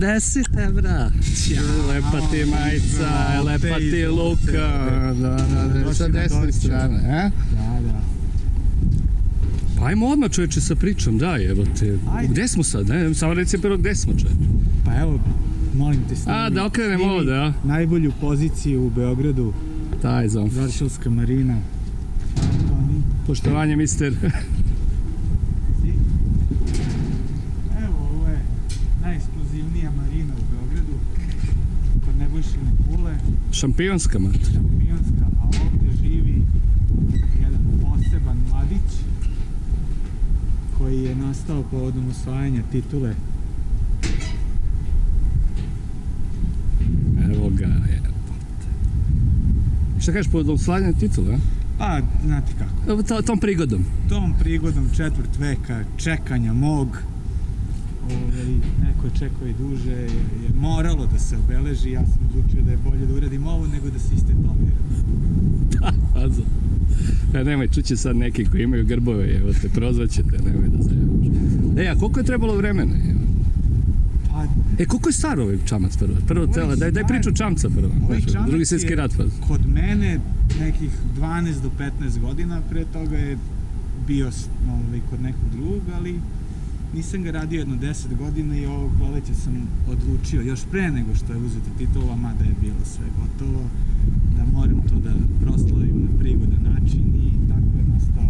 Maturi. Deset evra. Lepa ti majica, lepa ti luka. Da, da, da, sa desne strane, a? Da, da. Pa ajmo odmah čoveče sa pričom, te. Ajde. Gde smo sad, ne? Samo reci prvo gde smo čoveče. Pa evo, molim te snimi. A, da okrenem snimi ovde, a? Najbolju poziciju u Beogradu, Daj, zom. Varšavska marina. Poštovanje, mister. Evo, ovo je najekskluzivnija marina u Beogradu. Kod Nebojšine kule, Šampionska, mate. šampionska, a ovde živi jedan poseban mladić koji je nastao povodom osvajanja titule Evo ga, je. Šta kažeš po oslanjanju titula, a? Pa, znate kako, Evo to, tom prigodom. tom prigodom četvrt veka čekanja mog, ovaj, neko je čekao i duže, je, moralo da se obeleži, ja sam odlučio da je bolje da uradim ovo nego da se istetoviram. Pazo. E, nemoj, čuće sad neki koji imaju grbove, evo te, prozvaćete, nemoj da zajebaš. E, a koliko je trebalo vremena? evo? Pa, E, koliko je star ovaj čamac prvo? Prvo Ovaj cela, daj, daj priču čamca prvo. Ovaj čamac drugi svjetski je- rat, pa. kod mene nekih 12 do 15 godina, pre toga je bio ovaj, kod nekog drugog, ali nisam ga radio jedno 10 godina i ovog proleća sam odlučio, još pre nego što je uzeta titula, mada je bilo sve gotovo, da moram to da proslavim na prigodan način i tako je nastao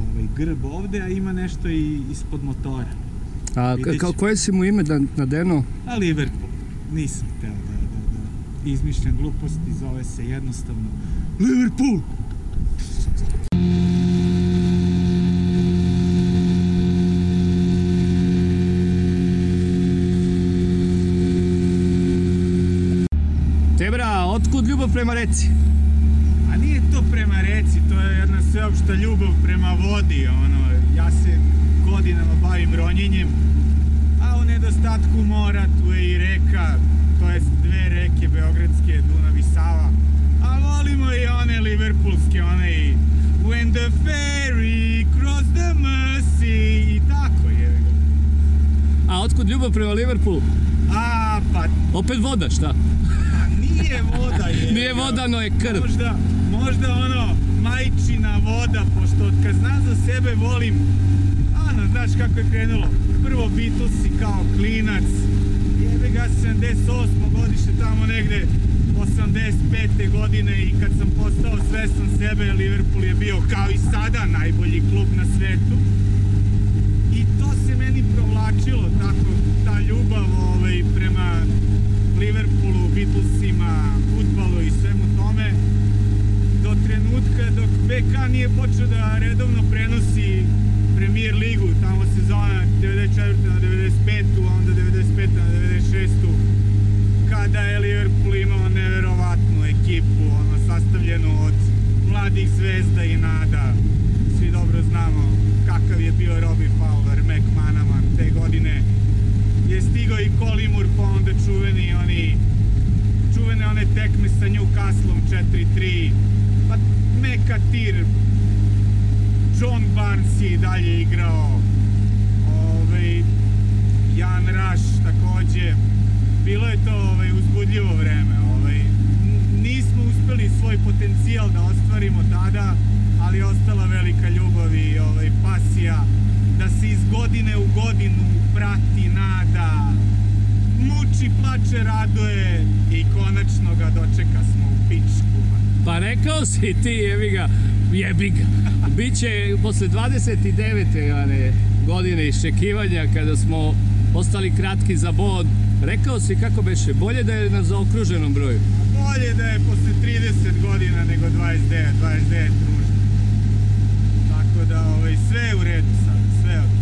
ovaj grb ovde, a ima nešto i ispod motora. A kao, koje si mu ime da, nadeno? A Liverpool, nisam hteo da, da, da izmišljam gluposti, zove se jednostavno Liverpool! Prema reci? A nije to prema reci, to je jedna sveopšta ljubav prema vodi, ono, ja se godinama bavim ronjenjem, a u nedostatku mora tu je i reka, to jest dve reke beogradske, Dunav i Sava, a volimo i one liverpoolske, one i When the ferry cross the Mersey i tako je. A otkud ljubav prema Liverpoolu? A, pa, Opet voda, šta? Nije voda je. Nije voda, no je krv. Možda, možda ono, majčina voda, pošto od kad znam za sebe volim, ano, znaš kako je krenulo, prvo Beatlesi kao klinac, jebe ga 78. godište tamo negde, 85. godine i kad sam postao svestan sebe, Liverpool je bio kao i sada najbolji klub na svetu. I to se meni provlačilo, tako, ta ljubav ovaj, prema Liverpoolu, Beatlesima, futbalu i svemu tome, do trenutka dok BK nije počeo da redovno prenosi Premier ligu, tamo sezona 94. na 95. a onda 95. na 96. kada je Liverpool imao neverovatnu ekipu, ono, sastavljenu od mladih zvezda i nada. Svi dobro znamo kakav je bio Robbie Fowler, McManaman te godine. Je stigao i Kolimur, pa onda čuveni oni čuvene one tekme sa Newcastlom 4-3, pa Mekatir, John Barnes je i dalje igrao, ovaj, Jan Raš takođe, bilo je to ovaj, uzbudljivo vreme, ovaj, nismo uspeli svoj potencijal da ostvarimo tada, ali ostala velika ljubav i ovaj, pasija da se iz godine u godinu prati, nada, muči, plače, raduje i konačno ga dočeka smo u pičku. Pa rekao si ti, jebi ga, jebi ga. Biće posle 29. One, godine iščekivanja kada smo ostali kratki za bod. Rekao si kako beše, bolje da je na zaokruženom broju. Bolje da je posle 30 godina nego 29, 29 ružno. Tako da ovaj, sve je u redu sad, sve je okej.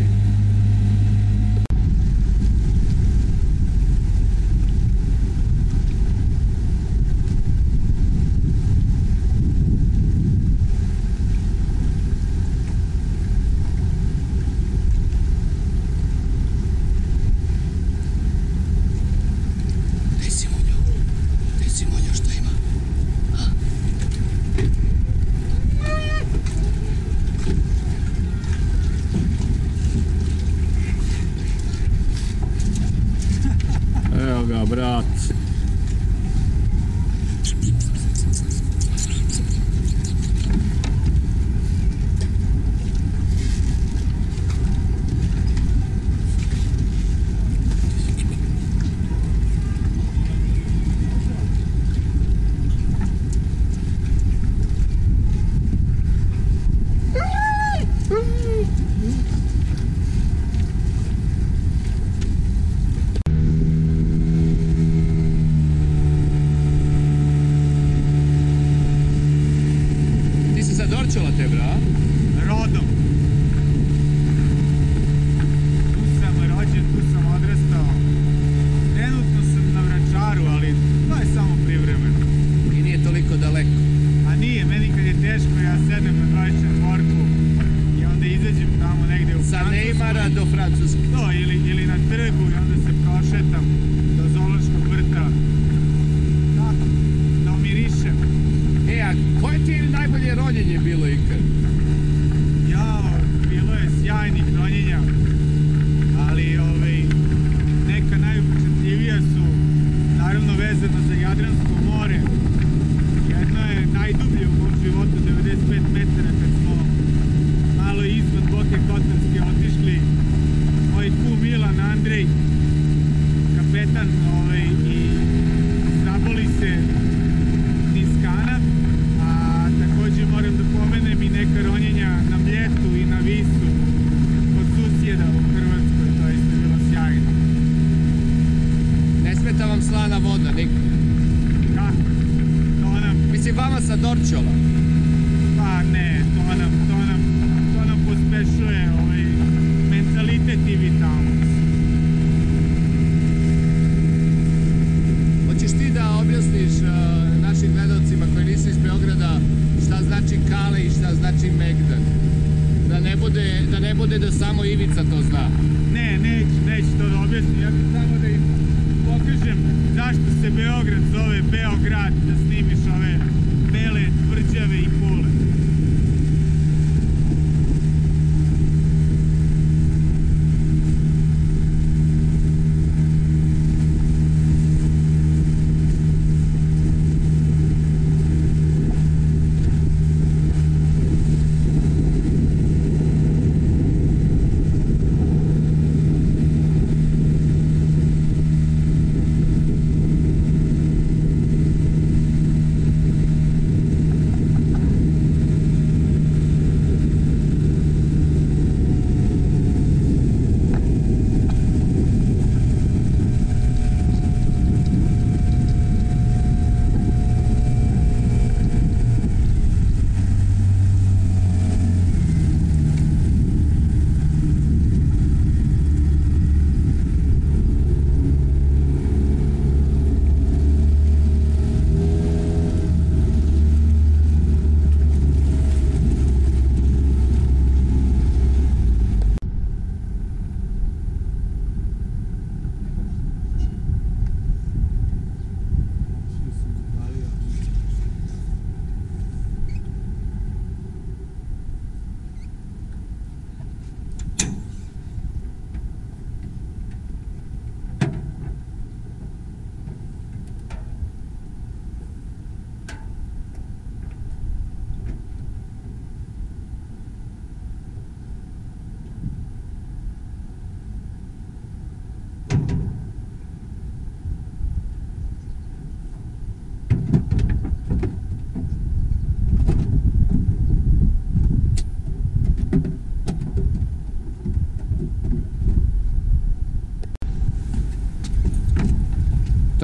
油っつ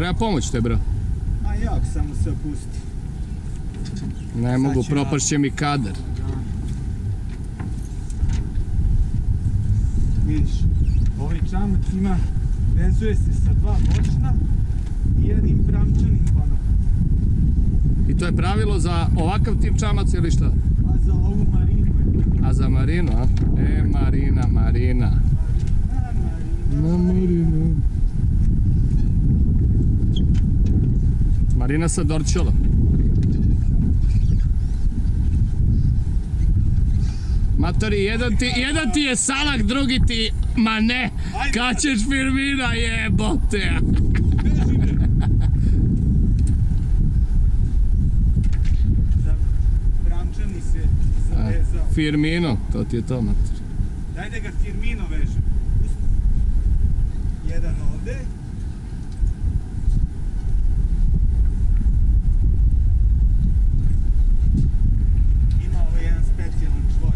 Treba pomoć te, bro. A jak, samo se opusti. Ne mogu, ću ja. propašće mi kadar. Vidiš, ovaj čamac ima, vezuje se sa dva bočna i jednim bramčanim konopom. I to je pravilo za ovakav tip čamaca ili šta? A za ovu marinu je. A za Marinu, a? E, Marina, Marina. A, marina, Na Marinu. Marina sa Dorčola. Matori, jedan ti, jedan ti je salak, drugi ti... Ma ne, kad ćeš Firmina jebote. Bramčani se zavezao. Firmino, to ti je to, mater. Daj da ga Firmino veže. Pusti. Jedan ovde. Ima ovo jedan specijalan čvor.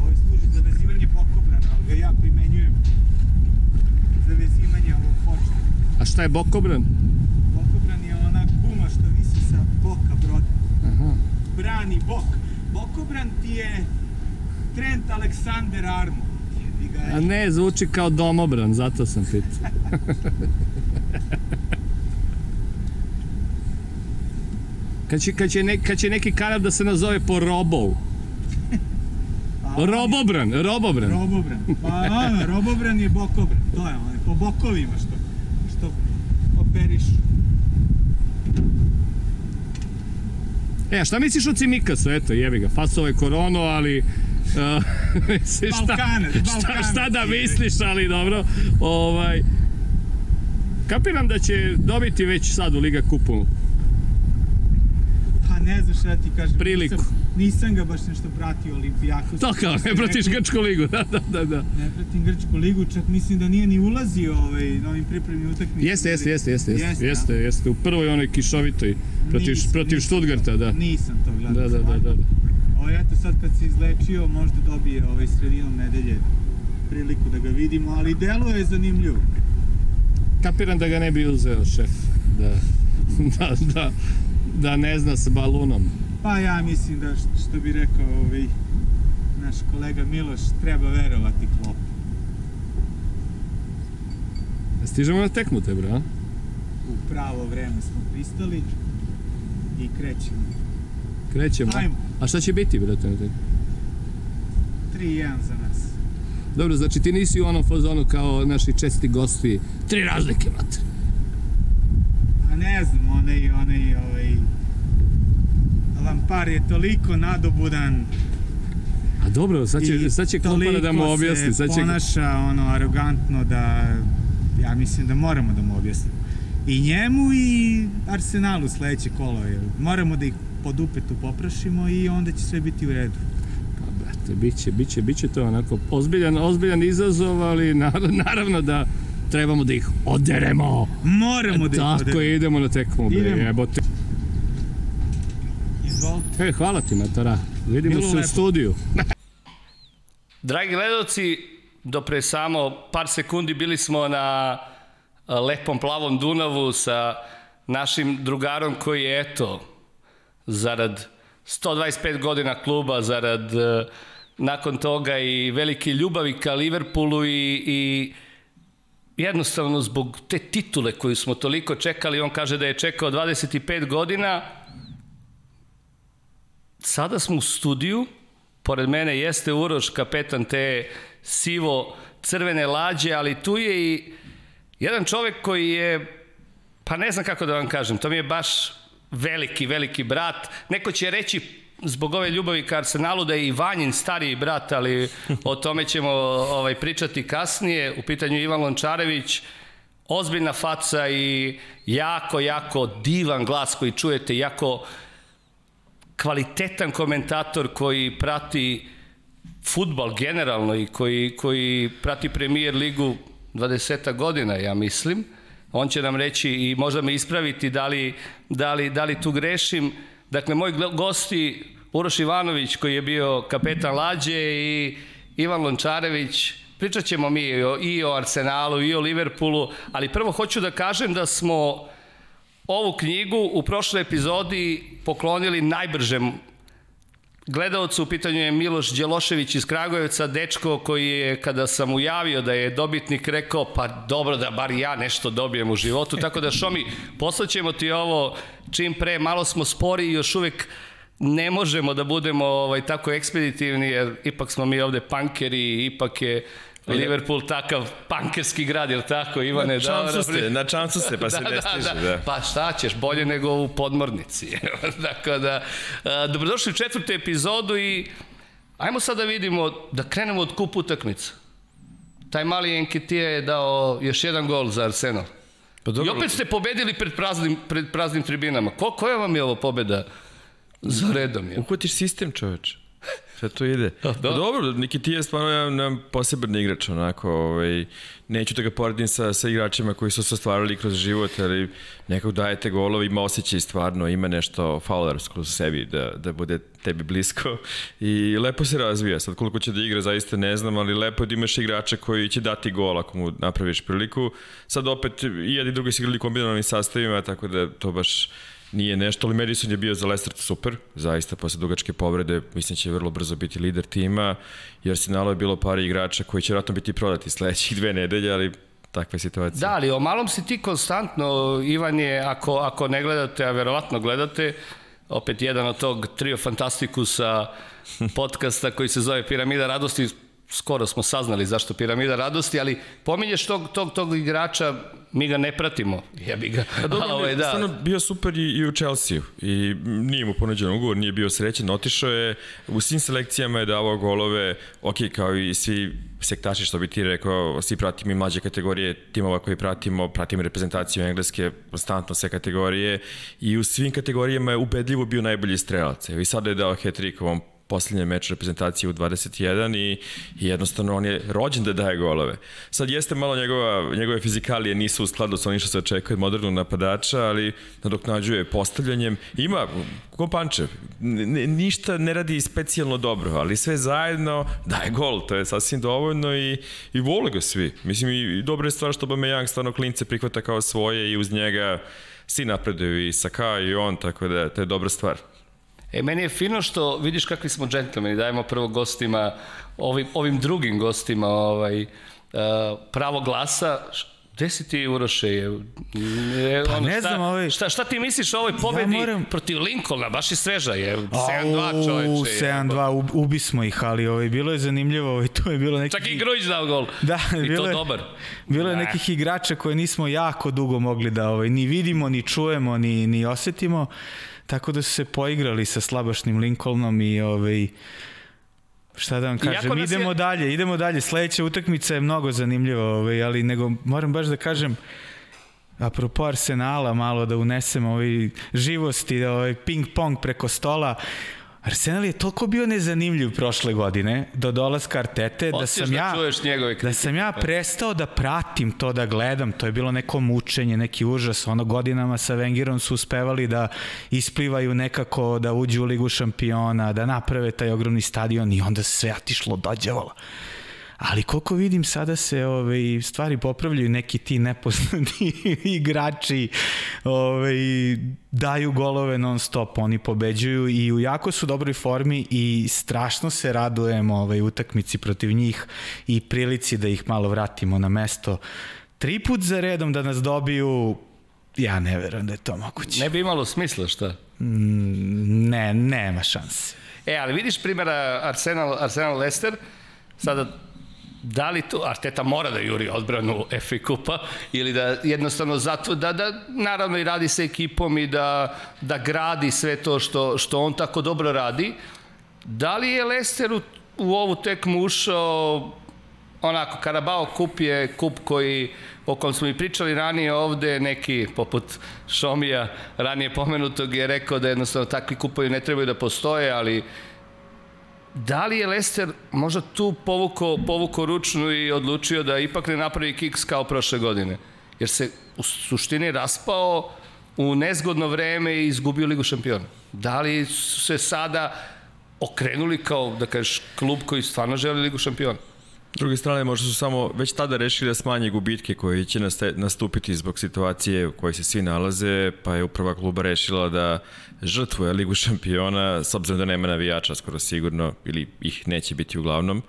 Ovo služi za vezivanje bokobrana, ali ga ja primenjujem za vezivanje ovog početa. A šta je bokobran? Bokobran je ona guma što visi sa boka broda. Aha. Brani bok. Bokobran ti je Trent Alexander Arnold. A ne, zvuči kao domobran, zato sam pitao. Kad će, kad, će ne, kad će neki kanal da se nazove po robov. A on je- Robobran, robobran. Robobran. Pa ono, robobran je bokobran. To je ono, po bokovima što operišu. E, šta misliš o Cimikasu? Eto, jebi ga, fasovo je korono, ali... Uh, misliš, šta, Balkanac, šta, šta da misliš, ali dobro. Ovaj, kapiram da će dobiti već sad u Liga kupu. Pa ne znam šta ti kažem. Priliku. Nisam, nisam ga baš nešto pratio Olimpijakos. To kao, ne pratiš Grčku ligu, da, da, da. da. Ne pratim Grčku ligu, čak mislim da nije ni ulazio ovaj, na ovim pripremnim utakmicama. Jeste, jeste, jeste, jeste, jeste, Jeste, jeste, jeste, u prvoj onoj kišovitoj protiv, Nisam, protiv nisam Stuttgarta, to- da. Nisam to gledao. Da, da, da, da. da. Ovo eto sad kad se izlečio možda dobije ovaj sredinom nedelje priliku da ga vidimo, ali deluje je zanimljivo. Kapiram da ga ne bi uzeo šef, da, da, da, da ne zna s balunom. Pa ja mislim da što bi rekao ovaj naš kolega Miloš, treba verovati klopu. Stižemo na tekmu te, bra? U pravo vreme smo pristali i krećemo. Krećemo. Ajmo. A šta će biti, brate? na tekmi? 3-1 za nas. Dobro, znači ti nisi u onom fazonu kao naši česti gosti. Tri razlike, brate. A ne znam, onaj, onaj, ovaj... Lampar je toliko nadobudan, A dobro, sad će, sad će kompara da mu toliko objasni. se Sad će... ponaša ono arogantno da ja mislim da moramo da mu objasnimo. I njemu i Arsenalu sledeće kolo. Jer moramo da ih pod upetu poprašimo i onda će sve biti u redu. Pa, brate, biće, biće, biće to onako ozbiljan, ozbiljan izazov, ali nar- naravno da trebamo da ih oderemo. Moramo da ih Tako oderemo. je, idemo na tekmu, bre, Idemo. jebote. E, hvala ti, Matara. Vidimo Bilo se u lepo. studiju. Dragi gledalci, do pre samo par sekundi bili smo na a, lepom plavom Dunavu sa našim drugarom koji je, eto, zarad 125 godina kluba, zarad e, nakon toga i velike ljubavi ka Liverpoolu i, i jednostavno zbog te titule koju smo toliko čekali, on kaže da je čekao 25 godina, sada smo u studiju, pored mene jeste Uroš, kapetan te sivo crvene lađe, ali tu je i jedan čovek koji je, pa ne znam kako da vam kažem, to mi je baš veliki, veliki brat. Neko će reći zbog ove ljubavi ka Arsenalu da je i Vanjin stariji brat, ali o tome ćemo ovaj, pričati kasnije. U pitanju Ivan Lončarević, ozbiljna faca i jako, jako divan glas koji čujete, jako kvalitetan komentator koji prati futbal generalno i koji, koji prati premier ligu 20 godina, ja mislim. On će nam reći i možda me ispraviti da li, da li, da li tu grešim. Dakle, moj gosti Uroš Ivanović koji je bio kapetan Lađe i Ivan Lončarević, pričat ćemo mi i o, i o Arsenalu i o Liverpoolu, ali prvo hoću da kažem da smo ovu knjigu u prošloj epizodi poklonili najbržem gledalcu, u pitanju je Miloš Đelošević iz Kragujevca, dečko koji je, kada sam mu javio da je dobitnik, rekao, pa dobro da bar ja nešto dobijem u životu, tako da Šomi, poslaćemo ti ovo čim pre, malo smo spori i još uvek ne možemo da budemo ovaj, tako ekspeditivni, jer ipak smo mi ovde pankeri, ipak je Liverpool takav pankerski grad, jel tako, Ivane? Na čamcu Dobro, ste, na čamcu ste, pa se ne stiže, da. Pa šta ćeš, bolje nego u podmornici. Dakle, da, a, dobrodošli u četvrtu epizodu i ajmo sad da vidimo, da krenemo od kup utakmica. Taj mali Enketija je dao još jedan gol za Arsenal. Pa I opet ste pobedili pred praznim, pred praznim tribinama. Ko, koja vam je ovo pobeda za redom? Je? Uhvatiš sistem, čoveč. Sve to ide. Da. Pa dobro, Nikitija je stvarno jedan, jedan poseban igrač, onako, ovaj, neću da ga poredim sa, sa igračima koji su se stvarali kroz život, ali nekog dajete golove, ima osjećaj stvarno, ima nešto faulersko u sebi da, da bude tebi blisko i lepo se razvija. Sad koliko će da igra zaista ne znam, ali lepo je da imaš igrača koji će dati gol ako mu napraviš priliku. Sad opet i jedni drugi su igrali kombinovanim sastavima, tako da to baš nije nešto, ali Madison je bio za Leicester super, zaista posle dugačke povrede, mislim će vrlo brzo biti lider tima, jer Arsenalu je bilo par igrača koji će vratno biti prodati sledećih dve nedelje, ali takva je situacija. Da, ali o malom si ti konstantno, Ivan je, ako, ako ne gledate, a verovatno gledate, opet jedan od tog trio fantastikusa podcasta koji se zove Piramida radosti, skoro smo saznali zašto Piramida radosti, ali pominješ tog, tog, tog igrača, mi ga ne pratimo, jebi ga. Pa dobro, ovaj, da. stvarno bio super i, i u Chelsea i nije mu ponuđen ugovor, nije bio srećen, otišao je, u svim selekcijama je davao golove, ok, kao i svi sektaši, što bi ti rekao, svi pratimo i mlađe kategorije timova koji pratimo, pratimo reprezentaciju engleske, konstantno sve kategorije i u svim kategorijama je ubedljivo bio najbolji strelac. I sada je dao hat-trick ovom poslednje meč reprezentacije u 21 i, i jednostavno on je rođen da daje golove. Sad jeste malo njegova, njegove fizikalije nisu u skladu sa onim što se očekuje od modernog napadača, ali nadoknađuje postavljanjem. Ima, ko Pančev, ništa ne radi specijalno dobro, ali sve zajedno daje gol, to je sasvim dovoljno i, i vole ga svi. Mislim i, i dobra je stvar što Bameyang stvarno klince prihvata kao svoje i uz njega svi napreduju i Saka i on, tako da to je dobra stvar. E, meni je fino što vidiš kakvi smo džentlmeni, dajemo prvo gostima, ovim, ovim drugim gostima ovaj, uh, pravo glasa, Gde si ti Uroše? Je, je, pa ono, ne šta, znam, ovaj... Šta, šta ti misliš o ovoj pobedi ja moram... protiv Lincolna? Baš je sveža, je 7-2 čoveče. 7-2, ubi smo ih, ali ovaj, bilo je zanimljivo, ovaj, to je bilo neki... Čak i Grujić dao gol. Da, I bilo to je, dobar. Bilo je nekih igrača koje nismo jako dugo mogli da ovaj, ni vidimo, ni čujemo, ni, ni osetimo. Tako da su se poigrali sa slabašnim Lincolnom i ovaj, Šta da vam kažem, idemo je... dalje, idemo dalje. Sledeća utakmica je mnogo zanimljiva, ovaj, ali nego moram baš da kažem, apropo Arsenala, malo da unesem ovaj živosti, ovaj ping-pong preko stola. Arsenal je toliko bio nezanimljiv prošle godine do dolaska Artete da sam da ja da sam ja prestao da pratim to da gledam, to je bilo neko mučenje, neki užas, ono godinama sa Wengerom su uspevali da isplivaju nekako da uđu u ligu šampiona, da naprave taj ogromni stadion i onda sve atišlo dođevalo ali koliko vidim sada se ove, ovaj, stvari popravljaju neki ti nepoznati igrači ove, ovaj, daju golove non stop, oni pobeđuju i u jako su dobroj formi i strašno se radujem ovaj, utakmici protiv njih i prilici da ih malo vratimo na mesto tri put za redom da nas dobiju ja ne verujem da je to moguće. Ne bi imalo smisla, šta? Mm, ne, nema šanse. E, ali vidiš primjera Arsenal, Arsenal Leicester, sada da li to Arteta mora da juri odbranu FA Kupa ili da jednostavno zato da, da naravno i radi sa ekipom i da, da gradi sve to što, što on tako dobro radi. Da li je Leicester u, u ovu tekmu ušao onako, Karabao kup je kup koji o kom smo i pričali ranije ovde, neki poput Šomija ranije pomenutog je rekao da jednostavno takvi kupovi ne trebaju da postoje, ali Da li je Lester možda tu povuko, povuko ručnu i odlučio da ipak ne napravi kiks kao prošle godine? Jer se u suštini raspao u nezgodno vreme i izgubio Ligu šampiona. Da li su se sada okrenuli kao, da kažeš, klub koji stvarno želi Ligu šampiona? S druge strane, možda su samo već tada rešili da smanje gubitke koji će nastupiti zbog situacije u kojoj se svi nalaze, pa je uprava kluba rešila da žrtvuje Ligu šampiona, s obzirom da nema navijača skoro sigurno, ili ih neće biti uglavnom.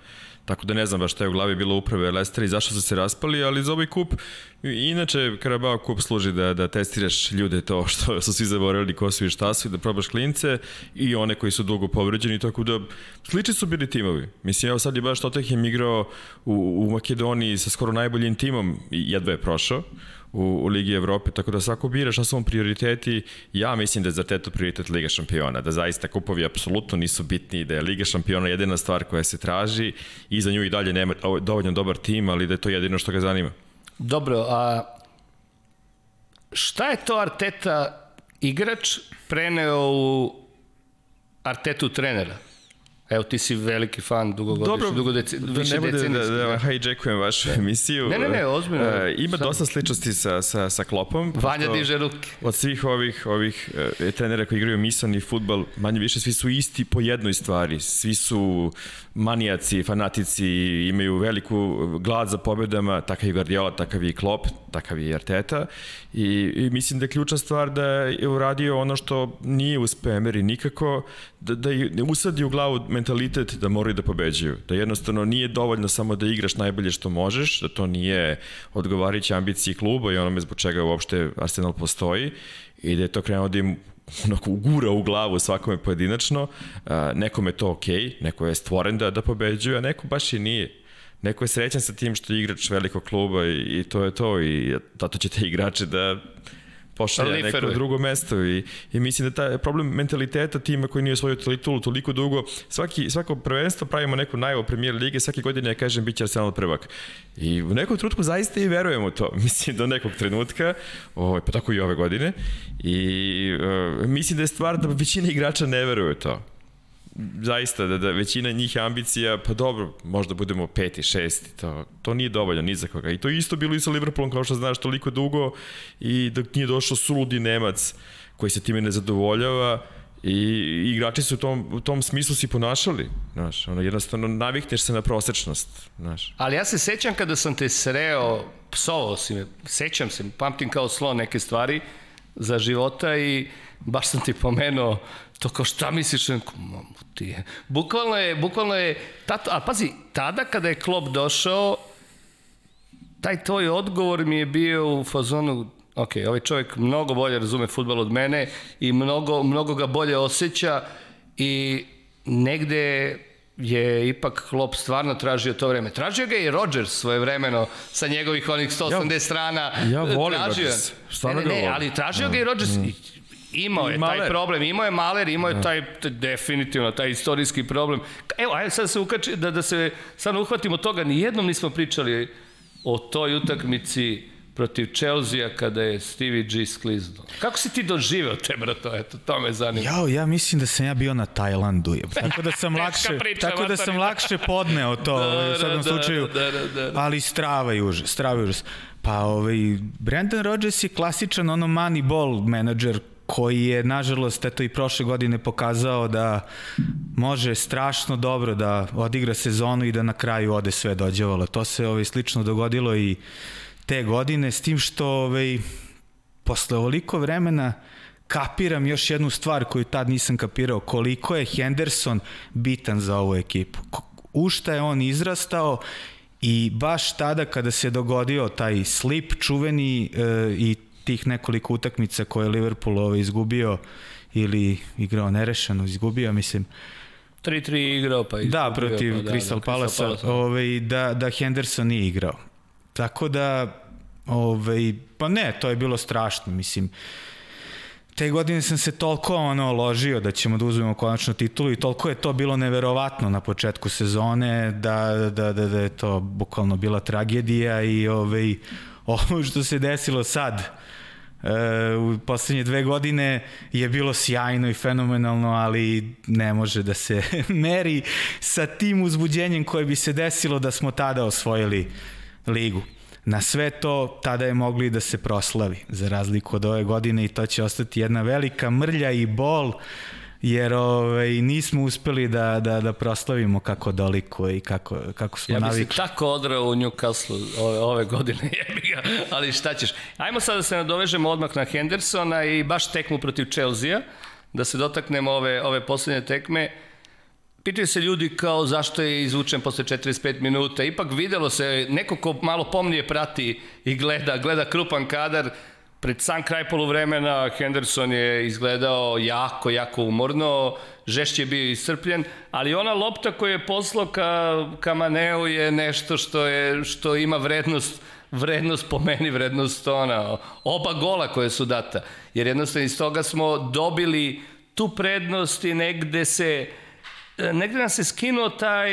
Tako da ne znam baš šta je u glavi bilo uprave Leicester i zašto su se raspali, ali za ovaj kup, inače Karabao kup služi da, da testiraš ljude to što su svi zaboravili ko su i šta su i da probaš klince i one koji su dugo povređeni, tako da slični su bili timovi. Mislim, evo sad je baš Tottenham igrao u, u Makedoniji sa skoro najboljim timom i jedva je prošao u, u Ligi Evrope, tako da svako bira šta su vam prioriteti. Ja mislim da je za Teto prioritet Liga šampiona, da zaista kupovi apsolutno nisu bitni, da je Liga šampiona jedina stvar koja se traži i za nju i dalje nema dovoljno dobar tim, ali da je to jedino što ga zanima. Dobro, a šta je to Arteta igrač preneo u Artetu trenera? Evo, ti si veliki fan dugogodišnji, Dobro, dugo deci, da više ne bude da, da, da hijackujem vašu emisiju. Ne, ne, ne, ozbiljno. Uh, ima sam... dosta sličnosti sa, sa, sa Klopom. Vanja diže ruke. Od svih ovih, ovih uh, trenera koji igraju misan i futbal, manje više svi su isti po jednoj stvari. Svi su manijaci, fanatici, imaju veliku glad za pobedama, takav je Guardiola, takav je Klop, takav je Arteta. I, I mislim da je ključna stvar da je uradio ono što nije uspeo Emery nikako, da, da, da usadi u glavu mentalitet da moraju da pobeđuju. Da jednostavno nije dovoljno samo da igraš najbolje što možeš, da to nije odgovarajući ambiciji kluba i onome zbog čega uopšte Arsenal postoji i da je to krenuo da im onako ugura u glavu svakome pojedinačno, nekome je to okej, okay, neko je stvoren da, da pobeđuje, a neko baš i nije. Neko je srećan sa tim što je igrač velikog kluba i, i to je to i zato će te igrače da pošalje neko drugo mesto i, i mislim da taj problem mentaliteta tima koji nije osvojio titulu toliko dugo, svaki, svako prvenstvo pravimo neku najavu premijer lige, svake godine ja kažem bit će Arsenal prvak. I u nekom trenutku zaista i verujemo u to. Mislim do nekog trenutka, o, pa tako i ove godine, i uh, mislim da je stvar da većina igrača ne veruje u to zaista da, da većina njih je ambicija, pa dobro, možda budemo peti, šesti, to, to nije dovoljno ni za koga. I to isto bilo i sa Liverpoolom, kao što znaš, toliko dugo i dok nije došao suludi Nemac koji se time ne zadovoljava, I igrači su u tom, u tom smislu si ponašali, znaš, ono, jednostavno navikneš se na prosečnost, znaš. Ali ja se sećam kada sam te sreo, psovao si me, sećam se, pamtim kao slo neke stvari za života i baš sam ti pomenuo to kao šta misliš, mamu ti je. Bukvalno je, bukvalno je, tato, a pazi, tada kada je Klopp došao, taj tvoj odgovor mi je bio u fazonu, ok, ovaj čovjek mnogo bolje razume futbol od mene i mnogo, mnogo ga bolje osjeća i negde je ipak Klopp stvarno tražio to vreme. Tražio ga i Rodgers svoje vremeno sa njegovih onih 180 ja, strana. Ja volim Rodgers. Stvarno ne, ne, ne, ali tražio ga i Rodgers. Mm. Imao je Maler. taj problem, imao je Maler, imao je da. taj definitivno taj istorijski problem. Evo, ajde sad da se ukači da da se sad uhvatimo toga, ni jednom nismo pričali o toj utakmici protiv Chelsea kada je Stevie G skliznuo. Kako si ti doživeo te, brato? Eto, to me zanima. Jao, ja mislim da sam ja bio na Tajlandu. Tako da sam lakše, priča, tako da sam lakše podneo to da, u svakom da, slučaju. Da, da, da, da. Ali strava i užas, strava i užas. Pa ovaj, Brandon Rodgers je klasičan ono money ball menadžer koji je nažalost eto i prošle godine pokazao da može strašno dobro da odigra sezonu i da na kraju ode sve dođevalo. To se ovaj slično dogodilo i te godine s tim što ovaj posle ovoliko vremena kapiram još jednu stvar koju tad nisam kapirao, koliko je Henderson bitan za ovu ekipu. U šta je on izrastao i baš tada kada se dogodio taj slip čuveni e, i tih nekoliko utakmica koje je Liverpool ovaj, izgubio ili igrao nerešeno, izgubio, mislim, 3-3 igrao pa izgubio. Da, protiv pa, da, Crystal da, Palace, ovaj, da, da Henderson nije igrao. Tako da, ovaj, pa ne, to je bilo strašno, mislim, te godine sam se toliko ono ložio da ćemo da uzmemo konačno titulu i toliko je to bilo neverovatno na početku sezone da, da, da, da je to bukvalno bila tragedija i ovaj, ovo što se desilo sad u poslednje dve godine je bilo sjajno i fenomenalno, ali ne može da se meri sa tim uzbuđenjem koje bi se desilo da smo tada osvojili ligu. Na sve to tada je mogli da se proslavi, za razliku od ove godine i to će ostati jedna velika mrlja i bol jer ovaj, nismo uspeli da, da, da proslavimo kako doliko i kako, kako smo navikli. Ja bih se tako odrao u Newcastle ove, ove godine, jebi ga, ali šta ćeš. Ajmo sad da se nadovežemo odmah na Hendersona i baš tekmu protiv Chelsea-a, da se dotaknemo ove, ove poslednje tekme. Pitaju se ljudi kao zašto je izvučen posle 45 minuta. Ipak videlo se, neko ko malo pomnije prati i gleda, gleda krupan kadar, Pred sam kraj poluvremena Henderson je izgledao jako, jako umorno, žešće je bio iscrpljen, ali ona lopta koju je poslao ka, ka Maneu je nešto što, je, što ima vrednost vrednost po meni, vrednost ona, oba gola koje su data. Jer jednostavno iz toga smo dobili tu prednost i negde se negde nam se skinuo taj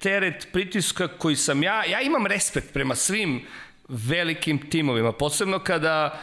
teret pritiska koji sam ja, ja imam respekt prema svim velikim timovima, posebno kada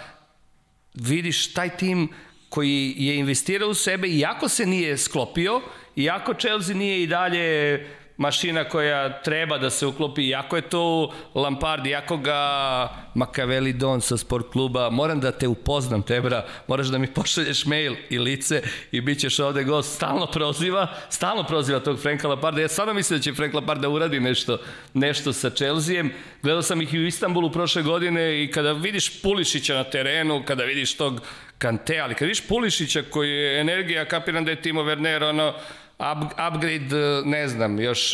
vidiš taj tim koji je investirao u sebe, iako se nije sklopio, iako Chelsea nije i dalje mašina koja treba da se uklopi, iako je to Lampard, iako ga Makaveli Don sa sport kluba, moram da te upoznam, Tebra, moraš da mi pošalješ mail i lice i bit ćeš ovde gost, stalno proziva, stalno proziva tog Franka Lamparda, ja sada mislim da će Frank Lampard da uradi nešto, nešto sa Chelseaem, gledao sam ih i u Istanbulu prošle godine i kada vidiš Pulišića na terenu, kada vidiš tog Kante, ali kada vidiš Pulišića koji je energija, kapiram da je Timo Werner, ono, up, upgrade, e, ne znam, još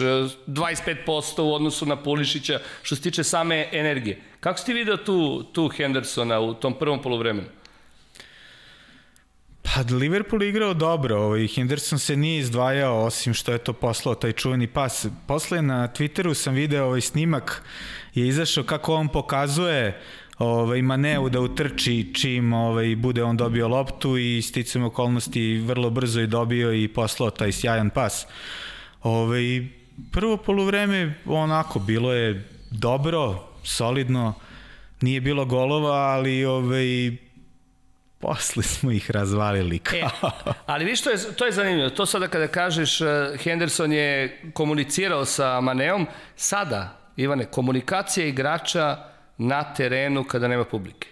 25% e, u odnosu na Pulišića što se tiče same energije. Kako si ti vidio tu, tu Hendersona u tom prvom polovremenu? Pa Liverpool igrao dobro, ovaj, Henderson se nije izdvajao osim što je to poslao taj čuveni pas. Posle na Twitteru sam video ovaj snimak je izašao kako on pokazuje ovaj, Maneu da utrči čim ovaj, bude on dobio loptu i sticam okolnosti vrlo brzo i dobio i poslao taj sjajan pas. Ovaj, prvo poluvreme onako bilo je dobro, solidno, nije bilo golova, ali ovaj, posle smo ih razvalili. Kao. E, ali viš, to je, to je zanimljivo. To sada kada kažeš, uh, Henderson je komunicirao sa Maneom, sada, Ivane, komunikacija igrača na terenu kada nema publike.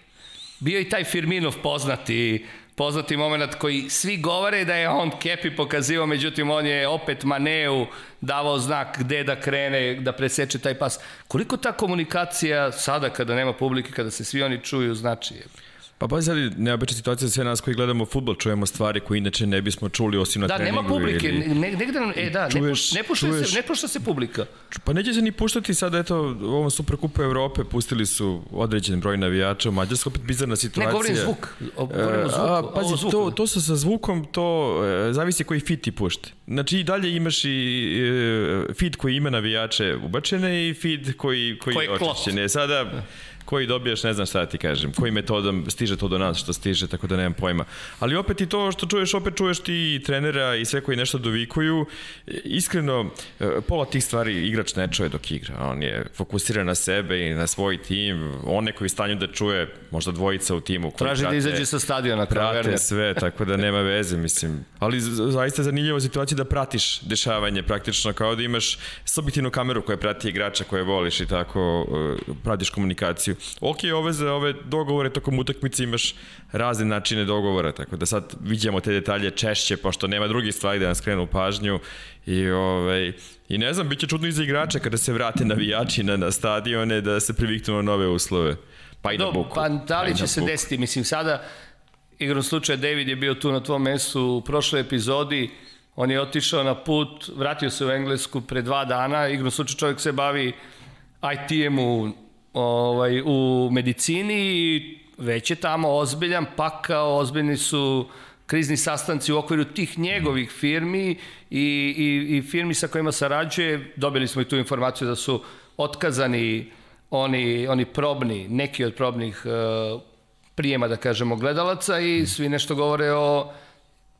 Bio i taj Firminov poznati poznati moment koji svi govore da je on Kepi pokazivao, međutim on je opet Maneu davao znak gde da krene, da preseče taj pas. Koliko ta komunikacija sada kada nema publike, kada se svi oni čuju, znači je? Pa pa sad neobična situacija za sve nas koji gledamo futbol, čujemo stvari koje inače ne bismo čuli osim na da, treningu. Da, nema publike, ili... ne, negde e da, čuješ, ne, puš, ne, pušta čuješ, se, ne pušta se publika. Pa neće se ni puštati sad, eto, u ovom Superkupu Evrope pustili su određen broj navijača u Mađarsku, opet bizarna situacija. Ne, govorim zvuk, govorim zvuk. A, pazi, zvuk. to, to sa, sa zvukom, to e, zavisi koji fit ti pušte. Znači i dalje imaš i e, feed koji ima navijače ubačene i feed koji, koji, koji je očišćene. Sada koji dobijaš, ne znam šta da ti kažem, koji metodom stiže to do nas što stiže, tako da nemam pojma. Ali opet i to što čuješ, opet čuješ ti i trenera i sve koji nešto dovikuju. Iskreno, pola tih stvari igrač ne čuje dok igra. On je fokusiran na sebe i na svoj tim. On neko je stanju da čuje možda dvojica u timu. Koji Traži da prate, da izađe sa stadiona. Prate sve, tako da nema veze, mislim. Ali zaista zanimljiva situacija da pratiš dešavanje praktično, kao da imaš subjektivnu kameru koja prati igrača koje voliš i tako pratiš komunikaciju ok, ove za ove dogovore tokom utakmice imaš razne načine dogovora, tako da sad vidimo te detalje češće, pošto nema drugih stvari da nas krenu pažnju i, ovaj, i ne znam, bit će čudno i za igrače kada se vrate navijači na, na stadione da se priviknu na nove uslove. Pa i Do, na buku. Pa da li će se buku. desiti, mislim sada igrom slučaja David je bio tu na tvom mestu u prošloj epizodi, on je otišao na put, vratio se u Englesku pre dva dana, igrom slučaja čovjek se bavi IT-em u ovaj, u medicini već je tamo ozbiljan pakao, ozbiljni su krizni sastanci u okviru tih njegovih firmi i, i, i firmi sa kojima sarađuje. Dobili smo i tu informaciju da su otkazani oni, oni probni, neki od probnih uh, prijema, da kažemo, gledalaca i svi nešto govore o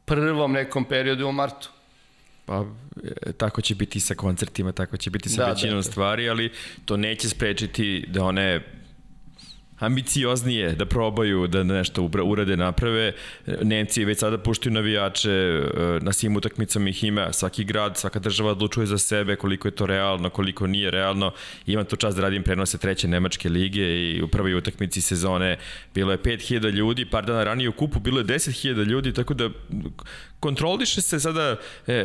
prvom nekom periodu u martu. Pa, e, tako će biti sa koncertima, tako će biti sa da, većinom da, da. stvari, ali to neće sprečiti da one ambicioznije da probaju da nešto urade, naprave. Nemci već sada puštaju navijače, e, na svim utakmicama ih ima, svaki grad, svaka država odlučuje za sebe koliko je to realno, koliko nije realno. Imam to čas da radim prenose treće Nemačke lige i u prvoj utakmici sezone bilo je 5000 ljudi, par dana ranije u kupu bilo je 10.000 ljudi, tako da kontroliše se sada e,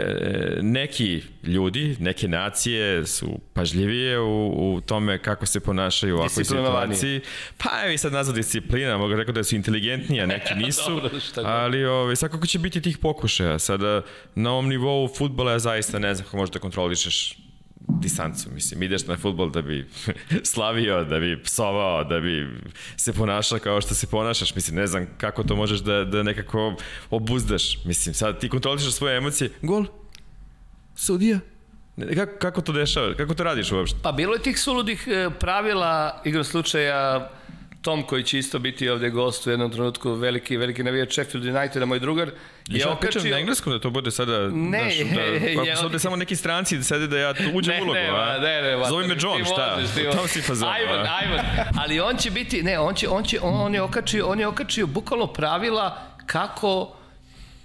neki ljudi, neke nacije su pažljivije u, u tome kako se ponašaju u ovakvoj situaciji. Pa evo i sad nazva disciplina, mogu rekao da su inteligentniji, a neki nisu, Dobro, ali ovaj, svakako će biti tih pokušaja. Sada na ovom nivou futbola ja zaista ne znam kako možeš da kontrolišeš distancu, mislim, ideš na futbol da bi slavio, da bi psovao, da bi se ponašao kao što se ponašaš, mislim, ne znam kako to možeš da, da nekako obuzdaš, mislim, sad ti kontrolišaš svoje emocije, gol, sudija, kako, kako to dešava, kako to radiš uopšte? Pa bilo je tih suludih e, pravila, igrom slučaja, Tom koji će isto biti ovde gost u jednom trenutku, veliki, veliki navijač Sheffield Uniteda, moj drugar, je ja okačio... na engleskom da to bude sada, ne, daš, da, su ovde samo neki stranci da sede da ja uđem ne, ulogu, ne, a? Ne, ne, ne, Zove me John, šta? Tom si fazon, Ajvan, Ajvan, ali on će biti, ne, on će, on će, on, on je okačio, on je okačio bukvalno pravila kako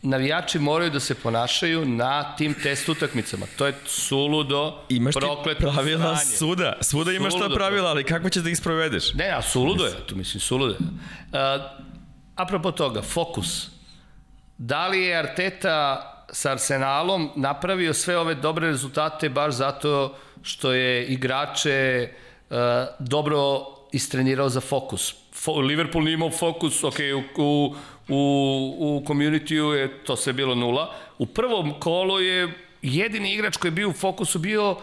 navijači moraju da se ponašaju na tim test utakmicama. To je suludo, imaš prokleto pravila stanje. svuda. Svuda imaš suludo. ta pravila, ali kako ćeš da ih sprovedeš? Ne, a suludo je, tu mislim, suludo je. Uh, apropo toga, fokus. Da li je Arteta sa Arsenalom napravio sve ove dobre rezultate baš zato što je igrače uh, dobro istrenirao za fokus. Fo, Liverpool nije imao fokus, ok, u, u, u, u community je to sve bilo nula. U prvom kolu je jedini igrač koji je bio u fokusu bio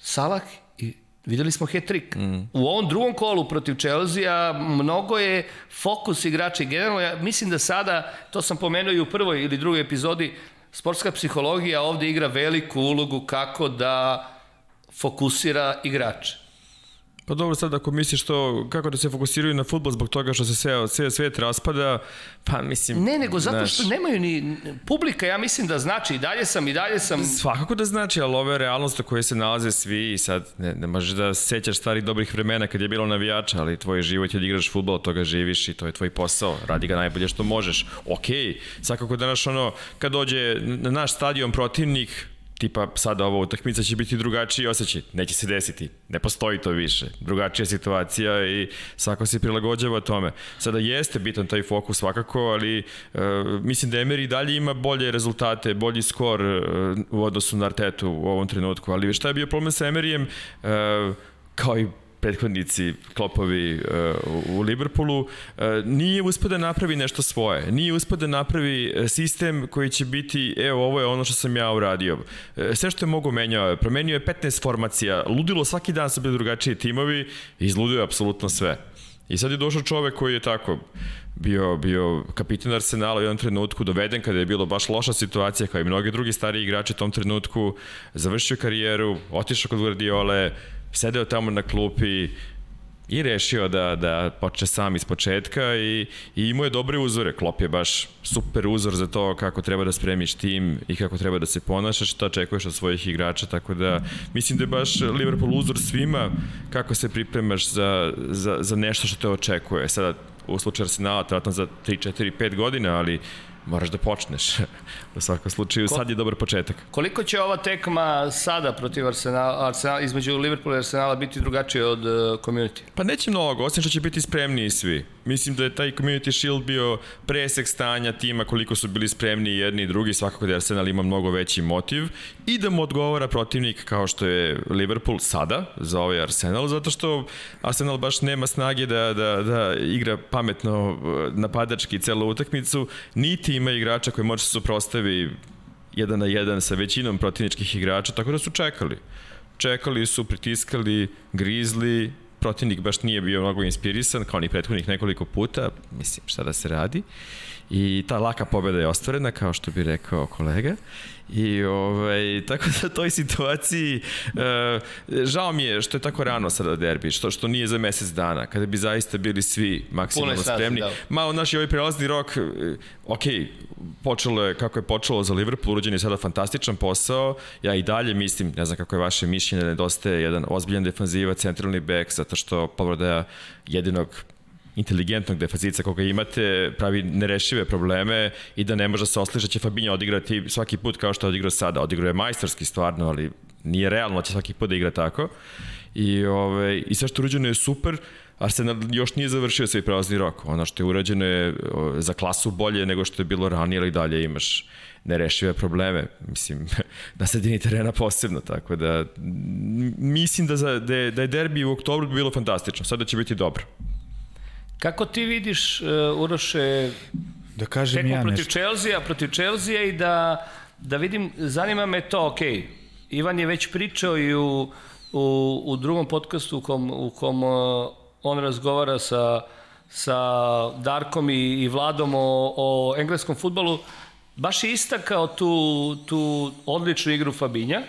Salah i Videli smo hat-trick. Mm. U ovom drugom kolu protiv Chelsea mnogo je fokus igrača i generalno ja mislim da sada, to sam pomenuo i u prvoj ili drugoj epizodi, sportska psihologija ovde igra veliku ulogu kako da fokusira igrače. Pa dobro, sad ako misliš to, kako da se fokusiraju na futbol zbog toga što se sve, sve svet raspada, pa mislim... Ne, nego zato što znaš, nemaju ni... Publika, ja mislim da znači, i dalje sam, i dalje sam... Svakako da znači, ali ove realnosti koje se nalaze svi i sad ne, ne možeš da sećaš starih dobrih vremena kad je bilo navijača, ali tvoj život je da igraš futbol, od toga živiš i to je tvoj posao, radi ga najbolje što možeš. Okej, okay, svakako danas ono, kad dođe na naš stadion protivnik, tipa sada ovo utakmica će biti drugačiji osjećaj, neće se desiti, ne postoji to više, drugačija situacija i svako se prilagođava tome. Sada jeste bitan taj fokus svakako, ali uh, mislim da Emery dalje ima bolje rezultate, bolji skor uh, u odnosu na Artetu u ovom trenutku, ali šta je bio problem sa Emeryjem, uh, kao i prethodnici Klopovi uh, u Liverpoolu, uh, nije uspio da napravi nešto svoje. Nije uspio da napravi uh, sistem koji će biti, evo, ovo je ono što sam ja uradio. Sve što je mogo menjao je. Promenio je 15 formacija. Ludilo svaki dan su bili drugačiji timovi izludio je apsolutno sve. I sad je došao čovek koji je tako bio, bio kapitan Arsenala u jednom trenutku, doveden kada je bilo baš loša situacija, kao i mnogi drugi stariji igrači u tom trenutku, završio karijeru, otišao kod Guardiole, sedeo tamo na klupi i rešio da, da počne sam iz početka i, i imao je dobre uzore. Klop je baš super uzor za to kako treba da spremiš tim i kako treba da se ponašaš, šta očekuješ od svojih igrača, tako da mislim da je baš Liverpool uzor svima kako se pripremaš za, za, za nešto što te očekuje. Sada u slučaju Arsenala, vratno za 3, 4, 5 godina, ali moraš da počneš. u svakom slučaju, Ko, sad je dobar početak. Koliko će ova tekma sada protiv Arsenala, Arsenala između Liverpoola i Arsenala biti drugačije od uh, community? Pa neće mnogo, osim što će biti spremniji svi. Mislim da je taj Community Shield bio presek stanja tima koliko su bili spremni jedni i drugi, svakako da Arsenal ima mnogo veći motiv i da mu odgovara protivnik kao što je Liverpool sada za ovaj Arsenal, zato što Arsenal baš nema snage da, da, da igra pametno uh, napadački celu utakmicu, niti ima igrača koji može se suprostavi jedan na jedan sa većinom protivničkih igrača, tako da su čekali. Čekali su, pritiskali, grizli, protivnik baš nije bio mnogo inspirisan, kao ni prethodnih nekoliko puta, mislim šta da se radi. I ta laka pobeda je ostvarena, kao što bi rekao kolega. I ovaj, tako da toj situaciji uh, žao mi je što je tako rano sada derbi, što, što nije za mesec dana, kada bi zaista bili svi maksimalno spremni. Da. Malo naš ovaj prelazni rok, uh, ok, počelo je kako je počelo za Liverpool, urođen je sada fantastičan posao, ja i dalje mislim, ne znam kako je vaše mišljenje, da nedostaje jedan ozbiljan defanziva, centralni back, zato što povreda jedinog inteligentnog defazica koga imate pravi nerešive probleme i da ne može da se osliša da će Fabinho odigrati svaki put kao što je odigrao sada. Odigrao je majstorski stvarno, ali nije realno da će svaki put da igra tako. I, ove, i sve što urađeno je super, Arsenal još nije završio svoj prelazni rok. Ono što je urađeno je za klasu bolje nego što je bilo ranije, ali dalje imaš nerešive probleme. Mislim, na sredini terena posebno, tako da mislim da, za, da, je, da je derbi u oktobru bilo fantastično. Sada će biti dobro. Kako ti vidiš, uh, Uroše, da kažem ja protiv nešto. Chelsea, protiv Chelsea i da, da vidim, zanima me to, ok, Ivan je već pričao i u, u, u drugom podcastu u kom, u kom uh, on razgovara sa, sa Darkom i, i Vladom o, o engleskom futbolu, baš je istakao tu, tu odličnu igru Fabinja,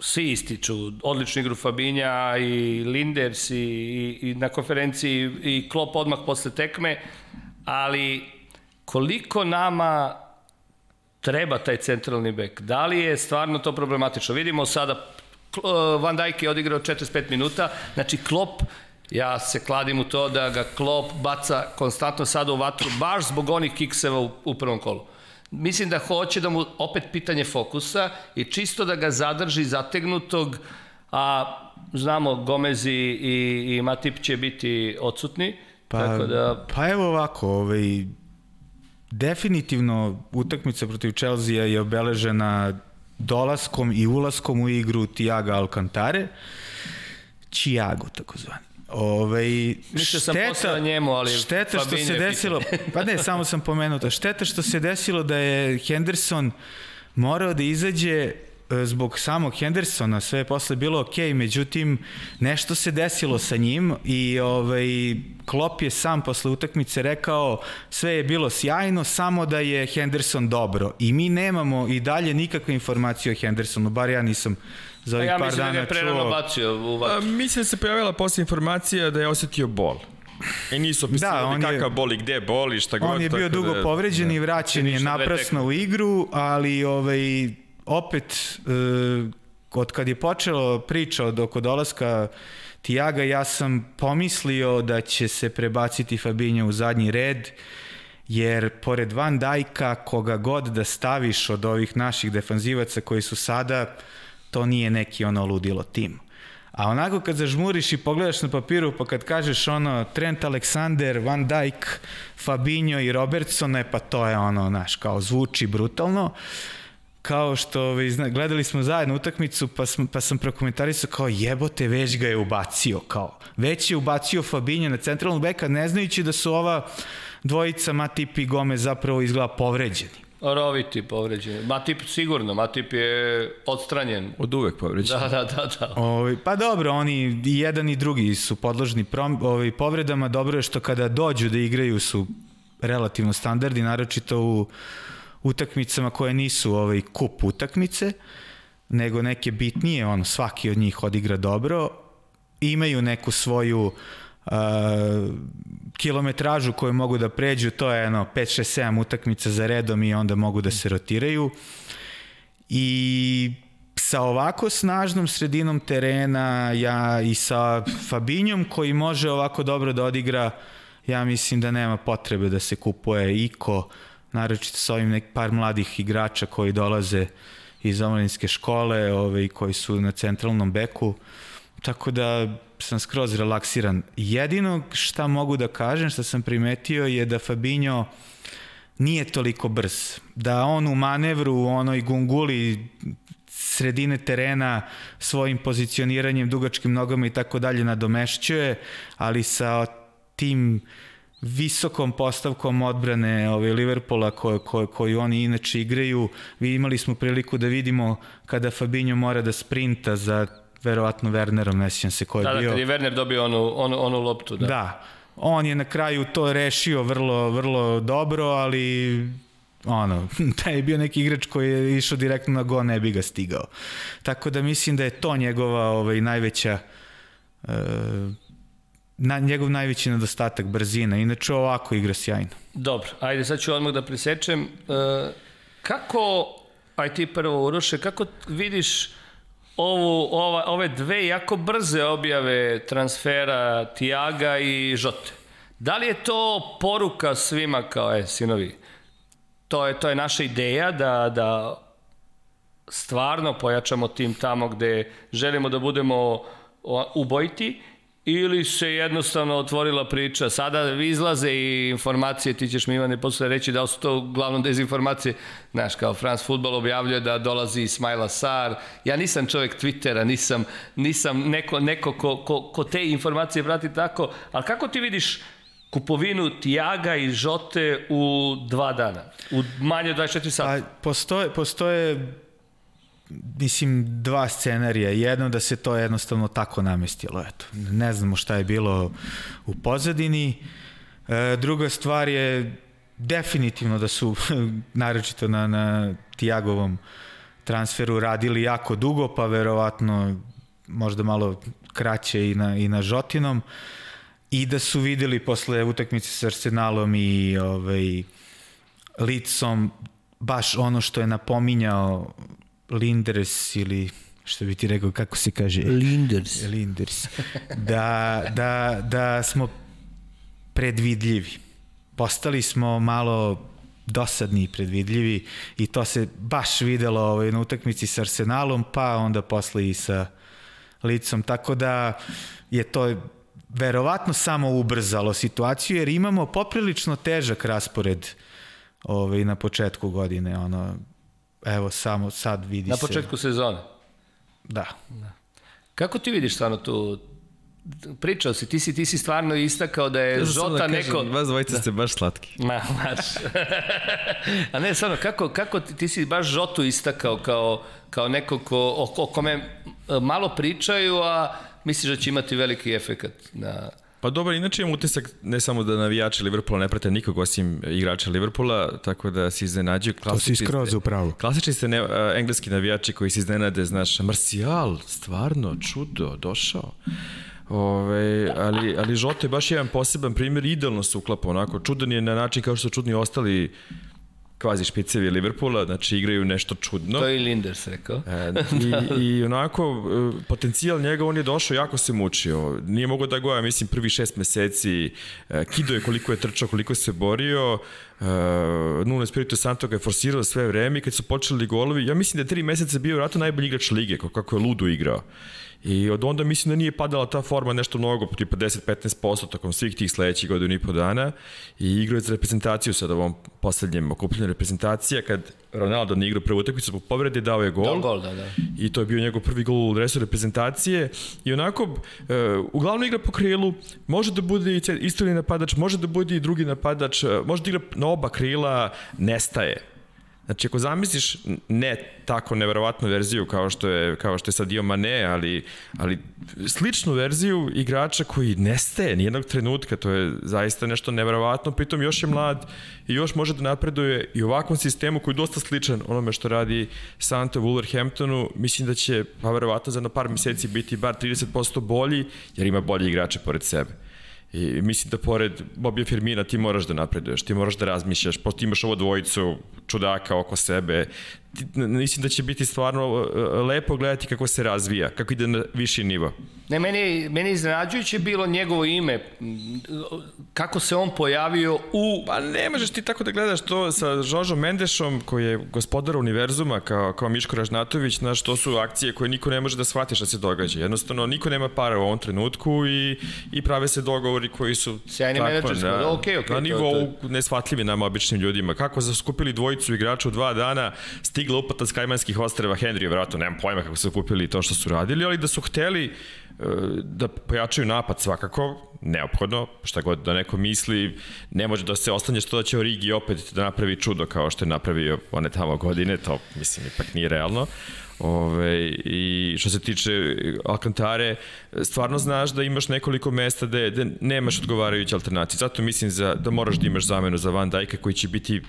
svi ističu odličnu igru Fabinja i Linders i, i, i na konferenciji i Klopp odmah posle tekme, ali koliko nama treba taj centralni bek? Da li je stvarno to problematično? Vidimo sada Van Dijk je odigrao 45 minuta, znači Klopp ja se kladim u to da ga Klopp baca konstantno sada u vatru, baš zbog onih kikseva u, u prvom kolu. Mislim da hoće da mu opet pitanje fokusa i čisto da ga zadrži zategnutog, a znamo Gomez i, i, i Matip će biti odsutni. Pa, tako da... pa evo ovako, ovaj, definitivno utakmica protiv Chelsea je obeležena dolaskom i ulaskom u igru Tiago Alcantare, Čiago takozvani. Ove, Mislio sam šteta, njemu, ali šteta što se desilo, pa ne, samo sam pomenuo to, šteta što se desilo da je Henderson morao da izađe e, zbog samog Hendersona sve je posle bilo ok, međutim nešto se desilo sa njim i ovaj, Klopp je sam posle utakmice rekao sve je bilo sjajno, samo da je Henderson dobro. I mi nemamo i dalje nikakve informacije o Hendersonu, bar ja nisam za ovih ja par mislim da ga dana je prerano čuo. bacio u vatru. mislim da se pojavila posle informacija da je osetio bol. I nisu opisali Da, da, je- kakav bol i gde boli, šta god. On je bio tako dugo da, povređen i vraćen je naprasno u igru, ali ovaj, opet e, od kad je počelo priča od oko dolaska Tijaga, ja sam pomislio da će se prebaciti Fabinho u zadnji red, jer pored Van Dajka, koga god da staviš od ovih naših defanzivaca koji su sada, to nije neki ono ludilo tim. A onako kad zažmuriš i pogledaš na papiru, pa kad kažeš ono Trent Alexander, Van Dijk, Fabinho i Robertson, e pa to je ono, znaš, kao zvuči brutalno. Kao što ovaj, zna- gledali smo zajedno utakmicu, pa, sam, pa sam prokomentarisao kao jebote, već ga je ubacio, kao. Već je ubacio Fabinho na centralnog beka, ne znajući da su ova dvojica Matip i Gomez zapravo izgleda povređeni. Roviti povređen. Matip sigurno, Matip je odstranjen. Od uvek povređen. Da, da, da, da. Ovaj, pa dobro, oni i jedan i drugi su podložni prom, ovaj, povredama. Dobro je što kada dođu da igraju su relativno standardi, naročito u utakmicama koje nisu ovaj kup utakmice, nego neke bitnije, ono, svaki od njih odigra dobro, imaju neku svoju uh, kilometražu koju mogu da pređu, to je ono 5, 6, 7 utakmica za redom i onda mogu da se rotiraju. I sa ovako snažnom sredinom terena ja i sa Fabinjom koji može ovako dobro da odigra ja mislim da nema potrebe da se kupuje iko naročito sa ovim nek par mladih igrača koji dolaze iz omladinske škole ovaj, koji su na centralnom beku tako da sam skroz relaksiran jedino šta mogu da kažem što sam primetio je da Fabinho nije toliko brz. Da on u manevru, u onoj gunguli sredine terena svojim pozicioniranjem, dugačkim nogama i tako dalje nadomešćuje, ali sa tim visokom postavkom odbrane ove Liverpoola koju, koju, koju oni inače igraju, vi imali smo priliku da vidimo kada Fabinho mora da sprinta za verovatno Wernerom, ne sjećam se ko je Da, da, bio. kad je Werner dobio onu, onu, onu loptu, da. Da. da. On je na kraju to rešio vrlo, vrlo dobro, ali ono, taj je bio neki igrač koji je išao direktno na go, ne bi ga stigao. Tako da mislim da je to njegova ovaj, najveća e, na, njegov najveći nedostatak brzina. Inače ovako igra sjajno. Dobro, ajde sad ću odmah da presečem. E, kako, aj ti prvo Uroše, kako vidiš ovu, ova, ove dve jako brze objave transfera Tiaga i Žote? Da li je to poruka svima kao, e, sinovi, to je, to je naša ideja da, da stvarno pojačamo tim tamo gde želimo da budemo ubojiti ili se jednostavno otvorila priča. Sada izlaze i informacije, ti ćeš mi Ivane posle reći da su to uglavnom dezinformacije. Znaš, kao France Football objavljuje da dolazi Ismaila Sar. Ja nisam čovjek Twittera, nisam, nisam neko, neko ko, ko, ko te informacije prati tako, ali kako ti vidiš kupovinu Tijaga i Žote u dva dana? U manje od 24 sata? A postoje, postoje mislim, dva scenarija. Jedno da se to jednostavno tako namestilo. Eto. Ne znamo šta je bilo u pozadini. E, druga stvar je definitivno da su, naročito na, na Tijagovom transferu, radili jako dugo, pa verovatno možda malo kraće i na, i na Žotinom. I da su videli posle utakmice sa Arsenalom i ovaj, licom baš ono što je napominjao Linders ili što bi ti rekao, kako se kaže? Linders. Linders. Da, da, da smo predvidljivi. Postali smo malo dosadni i predvidljivi i to se baš videlo ovaj, na utakmici sa Arsenalom, pa onda posle i sa licom. Tako da je to verovatno samo ubrzalo situaciju jer imamo poprilično težak raspored ovaj, na početku godine. Ono, evo samo sad vidi Na se. početku sezone. Da. Kako ti vidiš stvarno tu pričao si, ti si, ti si stvarno istakao da je samo Žota da kažem, neko... Vas dvojica ste baš slatki. Ma, baš. A ne, stvarno, kako, kako ti, ti si baš Žotu istakao kao, kao neko ko, o, o kome malo pričaju, a misliš da će imati veliki efekat na... Pa dobro, inače imam utisak ne samo da navijači Liverpoola ne prate nikog osim igrača Liverpoola, tako da se iznenađuju. To si skroz u pravu. Klasični ste ne, uh, engleski navijači koji se iznenade, znaš, Marcial, stvarno, čudo, došao. Ove, ali, ali Žoto je baš jedan poseban primjer, idealno se uklapa onako, čudan je na način kao što su čudni ostali kvazi špicevi Liverpoola, znači igraju nešto čudno. To je i Linders rekao. E, i, I onako, e, potencijal njega, on je došao, jako se mučio. Nije mogo da goja, mislim, prvi šest meseci. E, Kido je koliko je trčao, koliko se borio. E, Nuno Espirito Santo ga je forsirao sve vreme i kad su počeli golovi, ja mislim da je tri meseca bio vratno najbolji igrač lige, kako je ludo igrao. I od onda mislim da nije padala ta forma nešto mnogo, tipa 10-15% tokom svih tih sledećih godina i po dana i igrao je za reprezentaciju sad ovom poslednjem okupljenju reprezentacija kad Ronaldo ne igrao prvu utakmicu zbog povrede, dao je gol. Dao gol, da, da. I to je bio njegov prvi gol u dresu reprezentacije. I onako, e, uglavnom igra po krilu, može da bude i istorni napadač, može da bude i drugi napadač, e, može da igra na oba krila, nestaje. Znači, ako zamisliš ne tako neverovatnu verziju kao što je, kao što je Sadio Mane, ali, ali sličnu verziju igrača koji nestaje nijednog trenutka, to je zaista nešto neverovatno, pritom još je mlad i još može da napreduje i u ovakvom sistemu koji je dosta sličan onome što radi Santa u Wolverhamptonu, mislim da će, pa verovatno za na par meseci biti bar 30% bolji, jer ima bolji igrače pored sebe. I mislim da pored Bobija Firmina ti moraš da napreduješ, ti moraš da razmišljaš, pošto imaš ovo dvojicu čudaka oko sebe, mislim da će biti stvarno uh, lepo gledati kako se razvija, kako ide na viši nivo. Ne, meni, meni iznenađujuće bilo njegovo ime, kako se on pojavio u... Pa ne možeš ti tako da gledaš to sa Žožom Mendešom, koji je gospodar univerzuma, kao, kao Miško Ražnatović, znaš, to su akcije koje niko ne može da shvati šta se događa. Jednostavno, niko nema para u ovom trenutku i, i prave se dogovori koji su... Sjajni menadžerski, na, da, okej, okej, Na to- nivou to- nesvatljivi nama običnim ljudima. Kako su skupili dvojicu igrača u dva dana, stigla uplata s Kajmanskih ostreva Henry, vjerojatno, nemam pojma kako su kupili to što su radili, ali da su hteli e, da pojačaju napad svakako, neophodno, šta god da neko misli, ne može da se ostane što da će Origi opet da napravi čudo kao što je napravio one tamo godine, to mislim ipak nije realno. Ove, I što se tiče Alcantare, stvarno znaš da imaš nekoliko mesta gde nemaš odgovarajuće alternacije. Zato mislim za, da moraš da imaš zamenu za Van Dijka koji će biti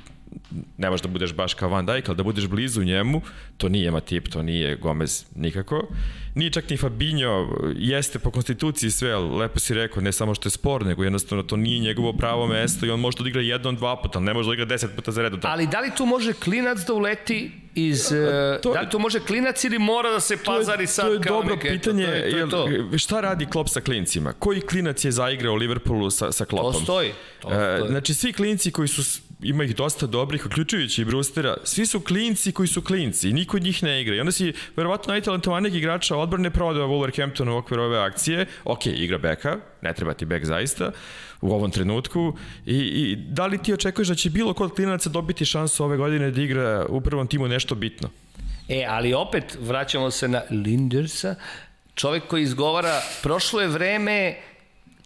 ne možeš da budeš baš kao Van Dijk, ali da budeš blizu njemu, to nije Matip, to nije Gomez nikako. Nije čak ni Fabinho, jeste po konstituciji sve, ali lepo si rekao, ne samo što je spor, nego jednostavno to nije njegovo pravo mesto i on može da odigra jednom, dva puta, ali ne može da odigra deset puta za redom. Ali da li tu može klinac da uleti iz... to- To, da li tu može klinac ili mora da se To je- pazari sad to je kao dobro neke... pitanje, to je, to je to. šta radi Klopp sa klincima? Koji klinac je zaigrao u Liverpoolu sa, sa Kloppom? To stoji. To E, stoji. znači, svi klinci koji su, ima ih dosta dobrih, uključujući i Brustera, svi su klinci koji su klinci i niko od njih ne igra. I onda si, verovatno, najtalentovanijeg igrača odbrane prodao Wolverhampton u okviru ove akcije. Ok, igra beka, ne treba ti bek zaista, u ovom trenutku. I, I da li ti očekuješ da će bilo kod klinaca dobiti šansu ove godine da igra u prvom timu nešto bitno? E, ali opet vraćamo se na Lindersa, čovek koji izgovara, prošlo je vreme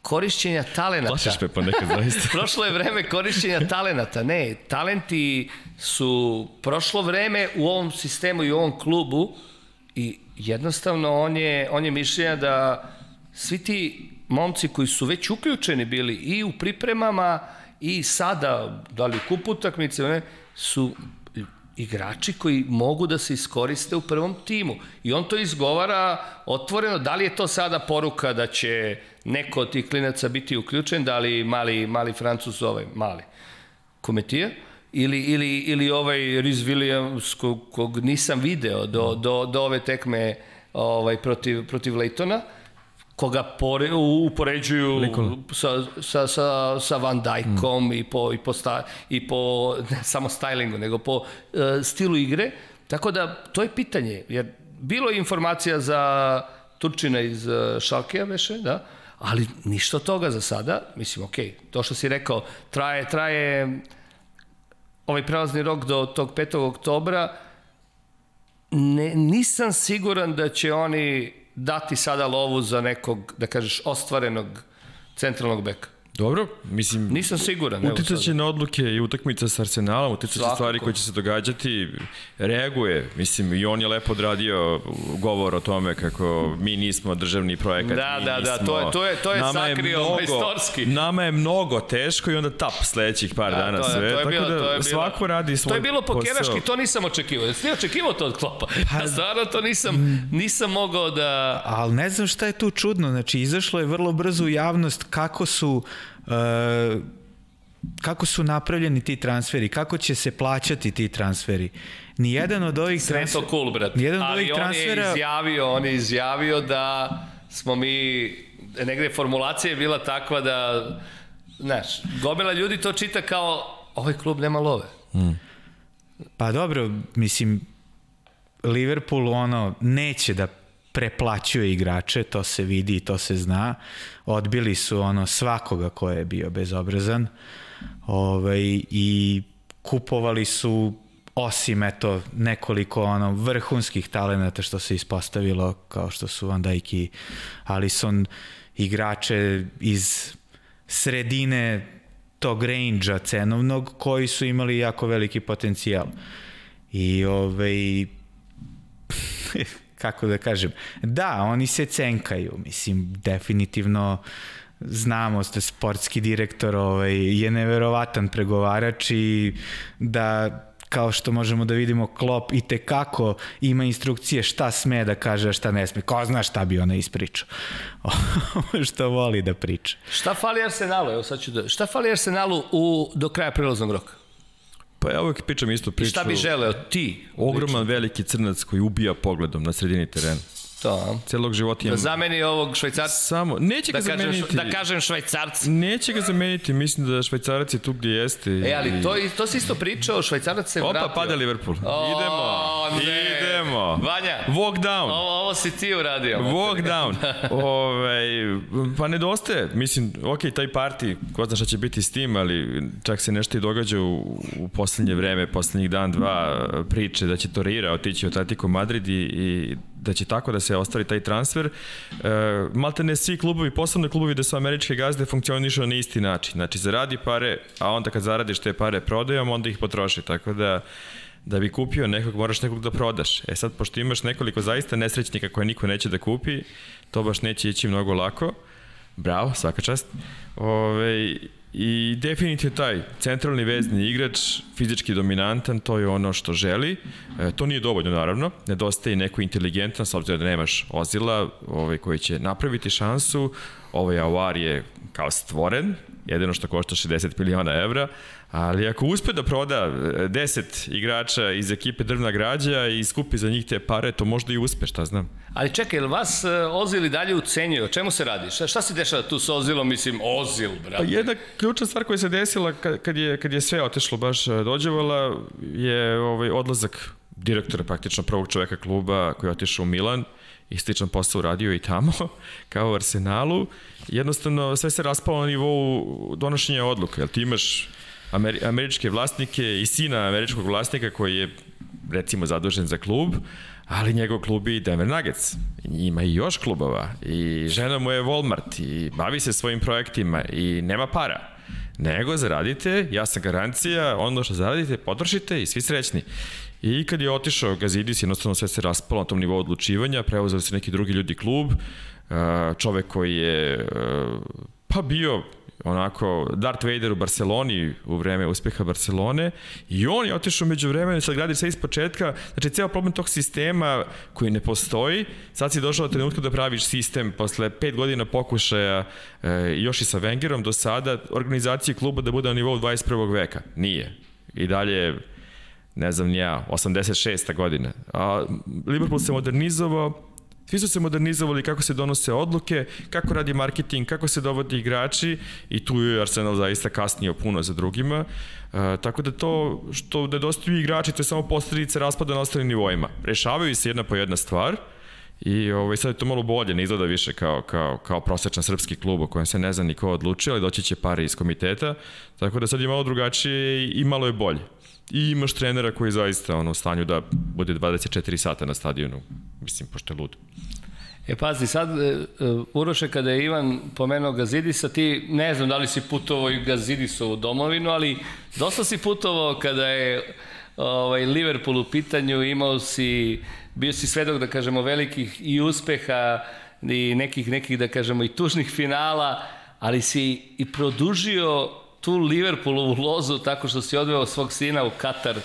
korišćenja talenata. Plašiš me ponekad, zaista. Prošlo je vreme korišćenja talenata. Ne, talenti su prošlo vreme u ovom sistemu i u ovom klubu i jednostavno on je, on je mišljenja da svi ti momci koji su već uključeni bili i u pripremama i sada, da li kup utakmice, ne, su igrači koji mogu da se iskoriste u prvom timu. I on to izgovara otvoreno. Da li je to sada poruka da će neko od tih klinaca biti uključen, da li mali, mali Francus, ovaj mali, Kometija, ili, ili, ili ovaj Riz Williams kog, kog nisam video do, do, do ove tekme ovaj, protiv, protiv Leitona, koga pore, upoređuju Lincoln. sa, sa, sa, sa Van Dijkom mm. i po, i po, sta, i po ne samo stylingu, nego po uh, stilu igre. Tako da, to je pitanje, jer bilo je informacija za Turčina iz uh, Šalkeja veše, da, ali ništa toga za sada. Mislim, okej, to što si rekao, traje, traje ovaj prelazni rok do tog 5. oktobra, ne, nisam siguran da će oni dati sada lovu za nekog, da kažeš, ostvarenog centralnog beka? Dobro, mislim... Nisam siguran. Uticat će na odluke i utakmica sa Arsenalom, uticat će stvari koje će se događati, reaguje, mislim, i on je lepo odradio govor o tome kako mi nismo državni projekat. Da, mi da, da, nismo- to je- to je- to je Nama sakrio majstorski. Nama je mnogo teško i onda tap sledećih par Da, dana to je- sve, to je tako bilo- da to je bilo- svako radi svoj To je bilo pokeraški, to nisam očekivao. Jesi ti očekivao to od Klopa? Pa- Ja stvarno to nisam, nisam mogao da... Ali ne znam šta je tu čudno, znači izašlo je vrlo brzo u javnost kako su kako su napravljeni ti transferi, kako će se plaćati ti transferi. Nijedan od ovih Sve je to transfera... cool, brat. Nijedan od Ali ovih on transfera- je izjavio, on je izjavio da smo mi, negde formulacija je bila takva da, znaš, gomila ljudi to čita kao ovaj klub nema love. Pa dobro, mislim, Liverpool ono neće da preplaćuje igrače, to se vidi i to se zna. Odbili su ono svakoga ko je bio bezobrazan. Ovaj, I kupovali su osim eto nekoliko ono vrhunskih talenata što se ispostavilo kao što su Van Dijk i Alisson igrače iz sredine tog range-a cenovnog koji su imali jako veliki potencijal. I ovaj kako da kažem, da, oni se cenkaju, mislim, definitivno znamo ste sportski direktor ovaj, je neverovatan pregovarač i da kao što možemo da vidimo Klop i te kako ima instrukcije šta sme da kaže, a šta ne sme. Ko zna šta bi ona ispričao. što voli da priča. Šta fali Arsenalu? Evo sad ću da... Šta fali Arsenalu u, do kraja prilaznog roka? Pa ja uvek pričam istu I priču. šta bi želeo ti? Ogroman veliki crnac koji ubija pogledom na sredini terena. To, a? Celog života Da zameni ovog švajcarca? Samo, neće ga Da kažem, zameniti. da kažem švajcarca. Neće ga zameniti, mislim da švajcarac je tu gdje jeste. E, ali i- to, i- to si isto pričao, švajcarac se Opa, vratio. pada Liverpool. O, idemo, ne. idemo. Vanja. Walk down. Ovo, ovo si ti uradio. Walk down. Ove, pa nedostaje. Mislim, ok, taj parti, ko zna šta će biti s tim, ali čak se nešto i događa u, u poslednje vreme, poslednjih dan, dva priče da će Torreira otići u Atletico Madrid i, i da će tako da se ostvari taj transfer. E, malte ne svi klubovi, posebno klubovi da su američke gazde funkcionišu na isti način. Znači, zaradi pare, a onda kad zaradiš te pare prodajom, onda ih potroši. Tako da da bi kupio nekog, moraš nekog da prodaš. E sad, pošto imaš nekoliko zaista nesrećnika koje niko neće da kupi, to baš neće ići mnogo lako. Bravo, svaka čast. Ove, I definitivno taj centralni vezni igrač, fizički dominantan, to je ono što želi. E, to nije dovoljno, naravno. Nedostaje neko inteligentan, s obzirom da nemaš Ozila ovaj, koji će napraviti šansu. Ovaj Aouar je kao stvoren, jedino što košta 60 miliona evra, ali ako uspe da proda e, 10 igrača iz ekipe Drvna građa i skupi za njih te pare, to možda i uspe, šta znam. Ali čekaj, jel vas uh, Ozil i dalje ucenjuje? O čemu se radi? Šta, šta se dešava tu sa Ozilom? Mislim, Ozil, Pa brate. jedna ključna stvar koja se desila kad, kad, je, kad je sve otešlo baš e, dođevala je ovaj odlazak direktora praktično prvog čoveka kluba koji je otišao u Milan i sličan posao uradio i tamo, kao u Arsenalu. Jednostavno sve se raspalo na nivou donošenja odluka, jer ti imaš Ameri američke vlasnike i sina američkog vlasnika koji je recimo zadužen za klub, ali njegov klub je i Denver Nuggets. Ima i još klubova i žena mu je Walmart i bavi se svojim projektima i nema para. Nego zaradite, jasna garancija, ono što zaradite, potrošite i svi srećni. I kad je otišao Gazidis, jednostavno sve se raspalo na tom nivou odlučivanja, preuzeli su neki drugi ljudi klub, čovek koji je pa bio onako Darth Vader u Barceloni u vreme uspeha Barcelone i on je otišao među vremenu sad gradi sve iz početka znači ceo problem tog sistema koji ne postoji sad si došao do trenutka da praviš sistem posle pet godina pokušaja e, još i sa Wengerom do sada organizacije kluba da bude na nivou 21. veka nije i dalje ne znam ni ja, 86. godina. A Liverpool se modernizovao, svi su se modernizovali kako se donose odluke, kako radi marketing, kako se dovodi igrači i tu je Arsenal zaista kasnio puno za drugima. E, tako da to što nedostaju igrači, to je samo posledice raspada na ostalim nivoima. Rešavaju se jedna po jedna stvar, I ovaj, sad je to malo bolje, ne izgleda više kao, kao, kao prosečan srpski klub o kojem se ne zna ni ko odlučio, ali doći će pare iz komiteta, tako da sad je malo drugačije i malo je bolje. I imaš trenera koji je zaista ono, u stanju da bude 24 sata na stadionu, mislim, pošto je lud. E pazi, sad, e, e, Uroše, kada je Ivan pomenuo Gazidisa, ti ne znam da li si putovao i Gazidisovu domovinu, ali dosta si putovao kada je ovaj, Liverpool u pitanju, imao si, bio si svedok, da kažemo, velikih i uspeha i nekih, nekih, da kažemo, i tužnih finala, ali si i produžio tu Liverpoolovu lozu tako što si odveo svog sina u Katar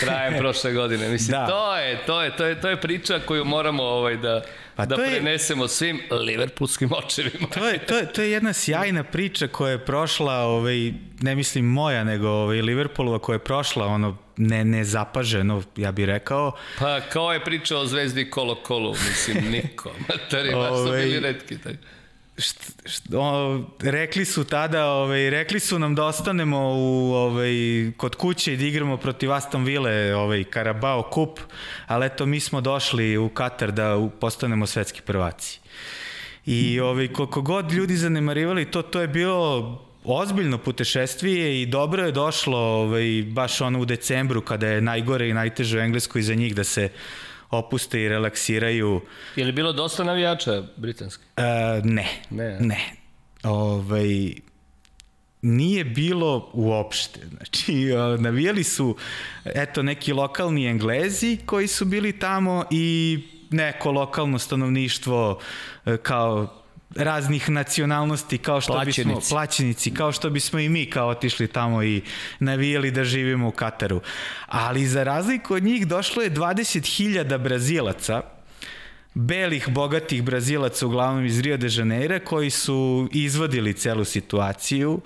krajem prošle godine. Mislim, da. to, je, to, je, to, je, to je priča koju moramo ovaj, da, pa da je, prenesemo svim liverpoolskim očevima. To je, to, je, to je jedna sjajna priča koja je prošla, ovaj, ne mislim moja, nego ovaj, Liverpoolova koja je prošla ono, ne, nezapaženo, ja bih rekao. Pa kao je priča o Zvezdi Kolo Kolo, mislim, niko. Materi, baš su bili ovaj, redki. Tako št, št, o, rekli su tada, ovaj, rekli su nam da ostanemo u, ovaj, kod kuće i da igramo protiv Aston Ville, ovaj, Karabao kup, ali eto mi smo došli u Katar da postanemo svetski prvaci. I ovaj, koliko god ljudi zanemarivali to, to je bilo ozbiljno putešestvije i dobro je došlo ovaj, baš ono u decembru kada je najgore i najteže u Engleskoj za njih da se opuste i relaksiraju. Je li bilo dosta navijača britanski? Uh, ne, ne, ne. Ovaj, nije bilo uopšte. Znači, navijali su eto neki lokalni Englezi koji su bili tamo i neko lokalno stanovništvo e, kao raznih nacionalnosti kao što plaćenici. bismo plaćenici kao što bismo i mi kao otišli tamo i navijali da živimo u Kataru. Ali za razliku od njih došlo je 20.000 Brazilaca belih, bogatih Brazilaca, uglavnom iz Rio de Janeiro, koji su izvodili celu situaciju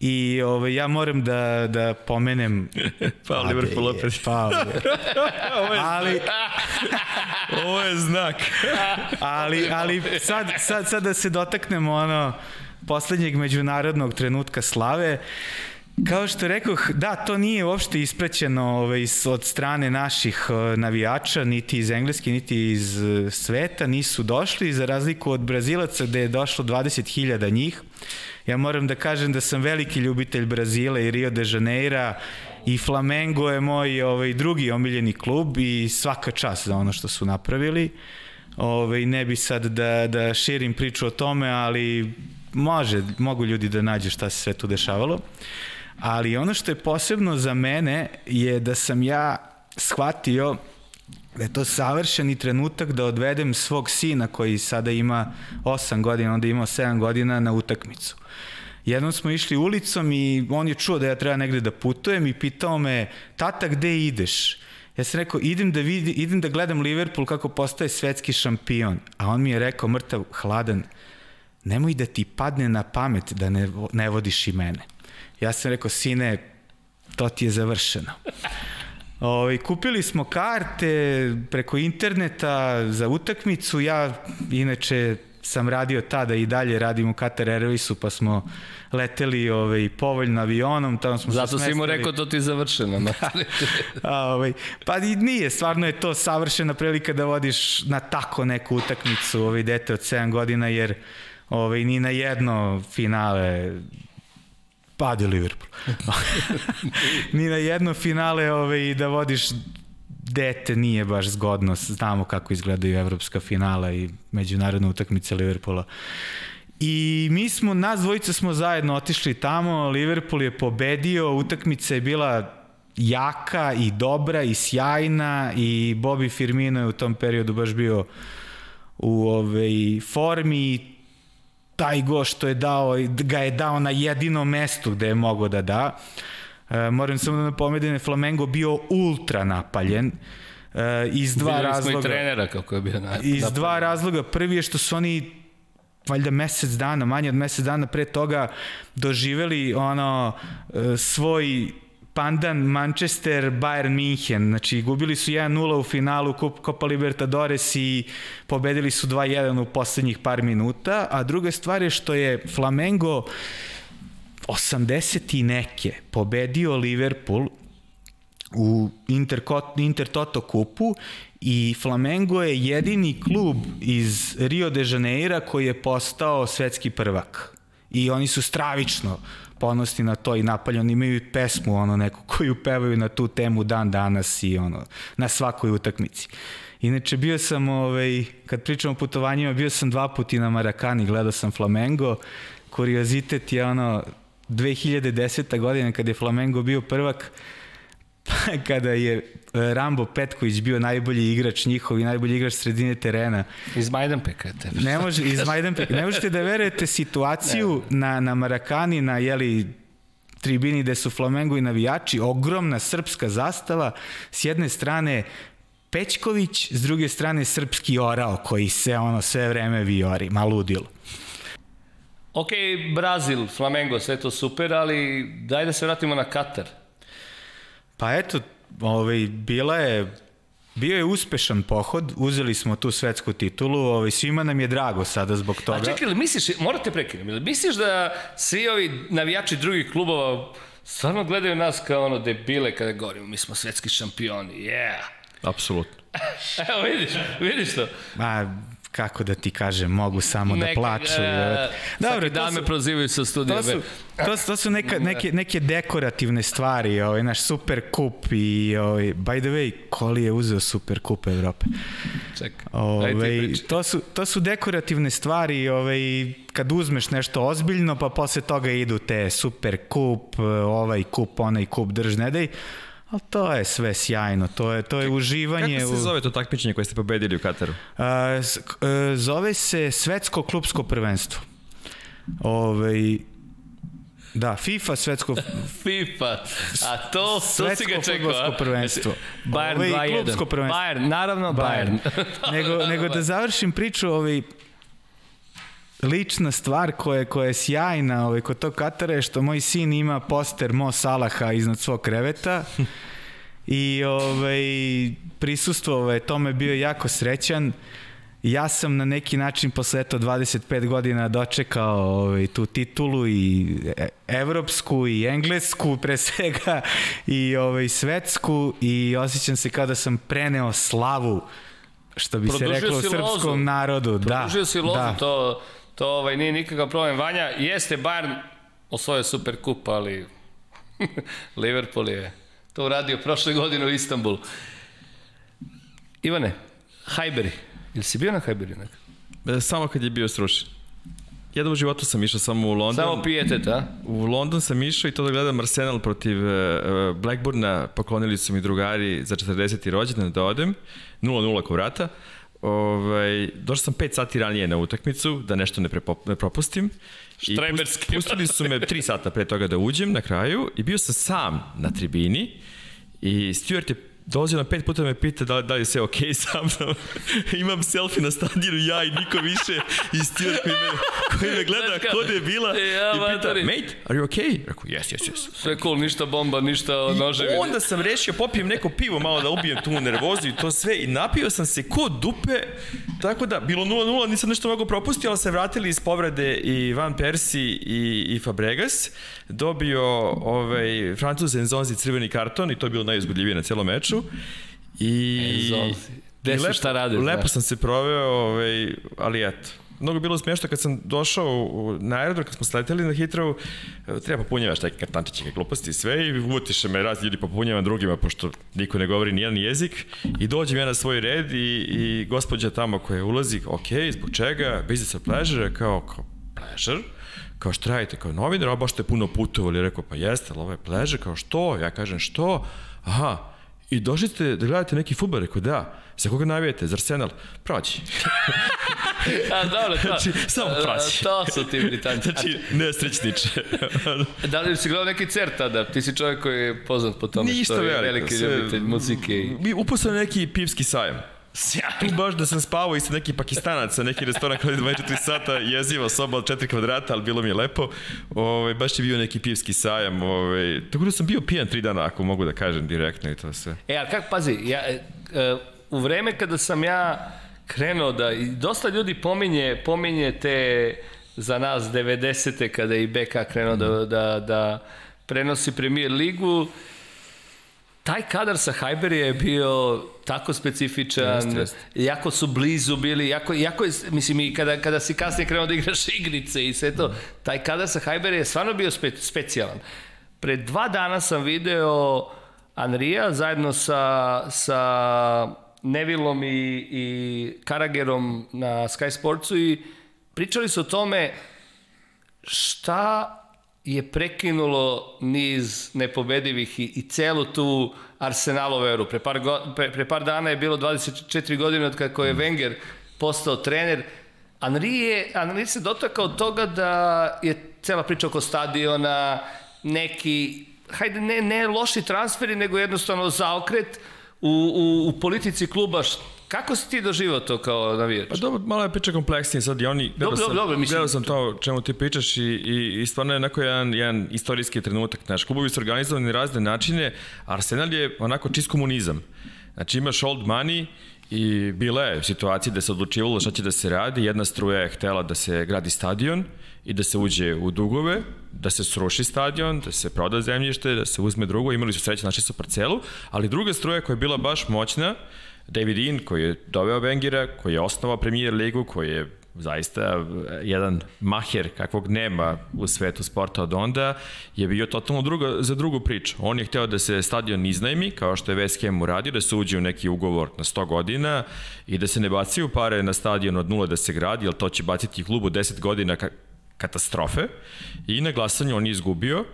I ovaj, ja moram da, da pomenem... Pao Liverpool opet. Je ali, ovo je znak. ali, ali sad, sad, sad da se dotaknemo ono poslednjeg međunarodnog trenutka slave. Kao što rekoh, da, to nije uopšte isprećeno ovaj, od strane naših eh, navijača, niti iz Engleske, niti iz eh, sveta, nisu došli, za razliku od Brazilaca gde je došlo 20.000 njih. Ja moram da kažem da sam veliki ljubitelj Brazila i Rio de Janeira i Flamengo je moj ovaj, drugi omiljeni klub i svaka čast za ono što su napravili. Ovaj, ne bi sad da, da širim priču o tome, ali može, mogu ljudi da nađu šta se sve tu dešavalo. Ali ono što je posebno za mene je da sam ja shvatio da je to savršeni trenutak da odvedem svog sina koji sada ima 8 godina, onda imao 7 godina na utakmicu. Jednom smo išli ulicom i on je čuo da ja treba negde da putujem i pitao me, tata gde ideš? Ja sam rekao, idem da, vidi, idem da gledam Liverpool kako postaje svetski šampion. A on mi je rekao, mrtav, hladan, nemoj da ti padne na pamet da ne, ne vodiš i mene. Ja sam rekao, sine, to ti je završeno. Ovi, ovaj, kupili smo karte preko interneta za utakmicu, ja inače sam radio tada i dalje radim u Qatar Airwaysu, pa smo leteli ovaj, povoljno avionom, tamo smo Zato se si mu rekao to ti je završeno. No? A, ovaj, pa i nije, stvarno je to savršena prilika da vodiš na tako neku utakmicu ovaj, dete od 7 godina, jer ovaj, ni na jedno finale padi Liverpool. ni na jedno finale ovaj, da vodiš dete nije baš zgodno, znamo kako izgledaju evropska finala i međunarodne utakmice Liverpoola. I mi smo, nas dvojica smo zajedno otišli tamo, Liverpool je pobedio, utakmica je bila jaka i dobra i sjajna i Bobby Firmino je u tom periodu baš bio u ovej formi taj go što je dao, ga je dao na jedinom mestu gde je mogo da da. E, moram samo da napomenem, Flamengo bio ultra napaljen. E, iz dva Videli razloga. Videli smo i trenera kako je bio napaljen. Iz dva razloga. Prvi je što su oni valjda mesec dana, manje od mesec dana pre toga doživeli ono e, svoj pandan Manchester Bayern München. Znači, gubili su 1-0 u finalu Copa Libertadores i pobedili su 2-1 u poslednjih par minuta. A druga stvar je što je Flamengo 80 i neke pobedio Liverpool u Inter, Inter Toto kupu i Flamengo je jedini klub iz Rio de Janeira koji je postao svetski prvak. I oni su stravično ponosni na to i napaljeni imaju pesmu ono neku koju pevaju na tu temu dan danas i ono na svakoj utakmici. Inače, bio sam, ovaj, kad pričam o putovanjima, bio sam dva puti na Marakani, gledao sam Flamengo. Kuriozitet je ono, 2010. godina kad je Flamengo bio prvak, kada je e, Rambo Petković bio najbolji igrač njihov i najbolji igrač sredine terena. Iz Majdanpeka je tebe. Ne, može, iz Majdanpeka. Ne možete da verujete situaciju na, na Marakani, na jeli, tribini gde su Flamengo i navijači, ogromna srpska zastava, s jedne strane Pećković, s druge strane srpski orao koji se ono sve vreme viori, maludilo. Ok, Brazil, Flamengo, sve to super, ali daj da se vratimo na Katar. Pa eto, ovaj, bila je Bio je uspešan pohod, uzeli smo tu svetsku titulu, ovaj, svima nam je drago sada zbog toga. A čekaj, ili misliš, morate prekinem, ili misliš da svi ovi navijači drugih klubova stvarno gledaju nas kao ono debile kada govorimo, mi smo svetski šampioni, yeah. Apsolutno. Evo vidiš, vidiš to. Ma, kako da ti kažem, mogu samo da plaču. E, Dobro, svaki dan to me prozivaju sa studija. to su, to, su- to su neka, neke, neke dekorativne stvari, ovaj, naš super kup i, ovaj, by the way, Koli je uzeo super kup Evrope. Čekaj, pričaj. to, su, to su dekorativne stvari ovaj, kad uzmeš nešto ozbiljno pa posle toga idu te super kup, ovaj kup, onaj kup, drž, ne daj. Ali to je sve sjajno, to je, to je uživanje. Kako se u- zove to takmičenje koje ste pobedili u Kataru? A, k- e, zove se Svetsko klubsko prvenstvo. Ovaj, da, FIFA svetsko FIFA. A to, to si ga čekao, a? prvenstvo. Bayern Ovo je i 2-1. klubsko prvenstvo. Bayern, naravno Bayern. nego, nego da završim priču, ovaj, lična stvar koja, koja je sjajna ovaj, kod tog Katara je što moj sin ima poster Mo Salaha iznad svog kreveta i ovaj, prisustvovao je tome, bio jako srećan. Ja sam na neki način posle eto 25 godina dočekao ovaj, tu titulu i e- evropsku i englesku pre svega i ovaj, svetsku i osjećam se kao da sam preneo slavu što bi se Produžio reklo si srpskom lozu. narodu. Da, Produžio si lozu, da. to, to ovaj, nije nikakav problem. Vanja, jeste Bayern osvojio super kup, ali Liverpool je to uradio prošle godine u Istanbulu. Ivane, Hajberi, ili si bio na Hajberi nekad? E, Samo kad je bio srušen. Jednom u životu sam išao samo u London. Samo pijetet, a? U London sam išao i to da gledam Arsenal protiv e, Blackburna, poklonili su mi drugari za 40. rođendan da odem, 0-0 ko vrata. Ovaj, došao sam 5 sati ranije na utakmicu, da nešto ne, prepo, ne propustim. I pust- pustili su me 3 sata pre toga da uđem na kraju i bio sam sam na tribini i Stuart je dolazio na pet puta me pita da, da li je sve okej okay sa mnom. Imam selfie na stadionu, ja i niko više i Stuart koji me, koji me gleda Znaš kod je bila ja, i pita, matori. mate, are you okay? Rekao, yes, yes, yes. Sve cool, ništa bomba, ništa noževi. Onda sam rešio, popijem neko pivo malo da ubijem tu nervozu i to sve i napio sam se ko dupe, tako da bilo 0-0, nisam nešto mnogo propustio, ali se vratili iz povrede i Van Persi i, i Fabregas, dobio ovaj, Francuz Enzonzi crveni karton i to je bilo najuzgodljivije na celom meču. I. Gde i su, šta rade, Lepo znaš? sam se proveo, ovaj, ali eto. Mnogo bilo smiješno kad sam došao na aerodrom, kad smo sleteli na Hitrovu, treba popunjavaš neke kartančiće, neke gluposti i sve i uvutiše me razni ljudi popunjavam drugima, pošto niko ne govori nijedan jezik. I dođem ja na svoj red i, i gospođa tamo koja ulazi, ok, zbog čega, business of pleasure, kao, kao pleasure, kao što radite? Kao novinar, a baš ste puno putovali, rekao pa jeste, ali ovo je pleasure, kao što, ja kažem što, aha, I došli ste da gledate neki futbol, rekao da. Za koga navijete? Za Arsenal? Prođi. A, dobro, to, Znači, samo praći. To su ti Britanci. Znači, nesrećniče. Da li si gledao neki cer tada? Ti si čovjek koji je poznat po tome Ništa što je veliki ljubitelj muzike. I... Mi upustili neki pivski sajam. Tu baš da sam spavao i sa neki pakistanac sa neki restoran koji je 24 sata, jeziva soba od 4 kvadrata, ali bilo mi je lepo. Ove, baš je bio neki pivski sajam. Ove, tako da sam bio pijan tri dana, ako mogu da kažem direktno i to sve. E, ali kako, pazi, ja, e, e, u vreme kada sam ja krenuo da, i dosta ljudi pominje, pominje te za nas 90. kada je i BK krenuo da, da, da prenosi premier ligu, taj kadar sa Hajberija je bio tako specifičan, Jeste, jeste. jako su blizu bili, jako, jako je, mislim i kada, kada si kasnije krenuo da igraš igrice i sve to, taj kadar sa Hajberija je stvarno bio spe, specijalan. Pre dva dana sam video Anrija zajedno sa, sa Nevilom i, i Karagerom na Sky Sportsu i pričali su o tome šta je prekinulo niz nepobedivih i, i celu tu Arsenalovu eru. Pre par, go, pre, pre par dana je bilo 24 godine od kako je Wenger postao trener. Henri, je, Henri se dotakao toga da je cela priča oko stadiona, neki, hajde, ne, ne loši transferi, nego jednostavno zaokret u, u, u politici kluba. Kako si ti doživao to kao navijač? Pa dobro, malo je priča kompleksnije sad i oni... Dobro, sam, dobro, mislim- Gledao sam to čemu ti pričaš i, i, i stvarno je onako jedan, jedan istorijski trenutak. Znaš, klubovi su organizovani na razne načine, Arsenal je onako čist komunizam. Znači imaš old money i bila je situacija da se odlučivalo šta će da se radi. Jedna struja je htela da se gradi stadion i da se uđe u dugove, da se sruši stadion, da se proda zemljište, da se uzme drugo. Imali su sreće, našli su parcelu, ali druga struja koja je bila baš moćna, David Dean, koji je doveo Wengera, koji je osnovao premier ligu, koji je zaista jedan maher kakvog nema u svetu sporta od onda, je bio totalno druga, za drugu priču. On je hteo da se stadion iznajmi, kao što je West Ham uradio, da se uđe u neki ugovor na 100 godina i da se ne baciju pare na stadion od nula da se gradi, jer to će baciti klubu 10 godina ka katastrofe. I na glasanju on je izgubio,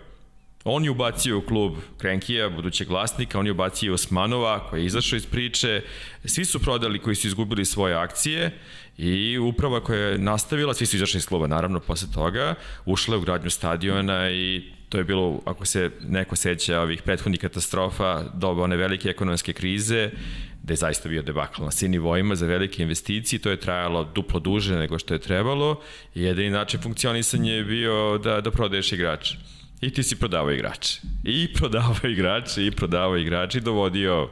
On je ubacio u klub Krenkija, budućeg vlasnika, on je ubacio Osmanova, koji je izašao iz priče, svi su prodali koji su izgubili svoje akcije i uprava koja je nastavila, svi su izašli iz kluba naravno posle toga, ušla u gradnju stadiona i to je bilo, ako se neko seća ovih prethodnih katastrofa, doba one velike ekonomske krize, da je zaista bio debakl na svim nivoima za velike investicije, to je trajalo duplo duže nego što je trebalo i jedini način funkcionisanja je bio da, da prodaješ igrače. I ti si prodavao igrače. I prodavao igrače, i prodavao igrače i dovodio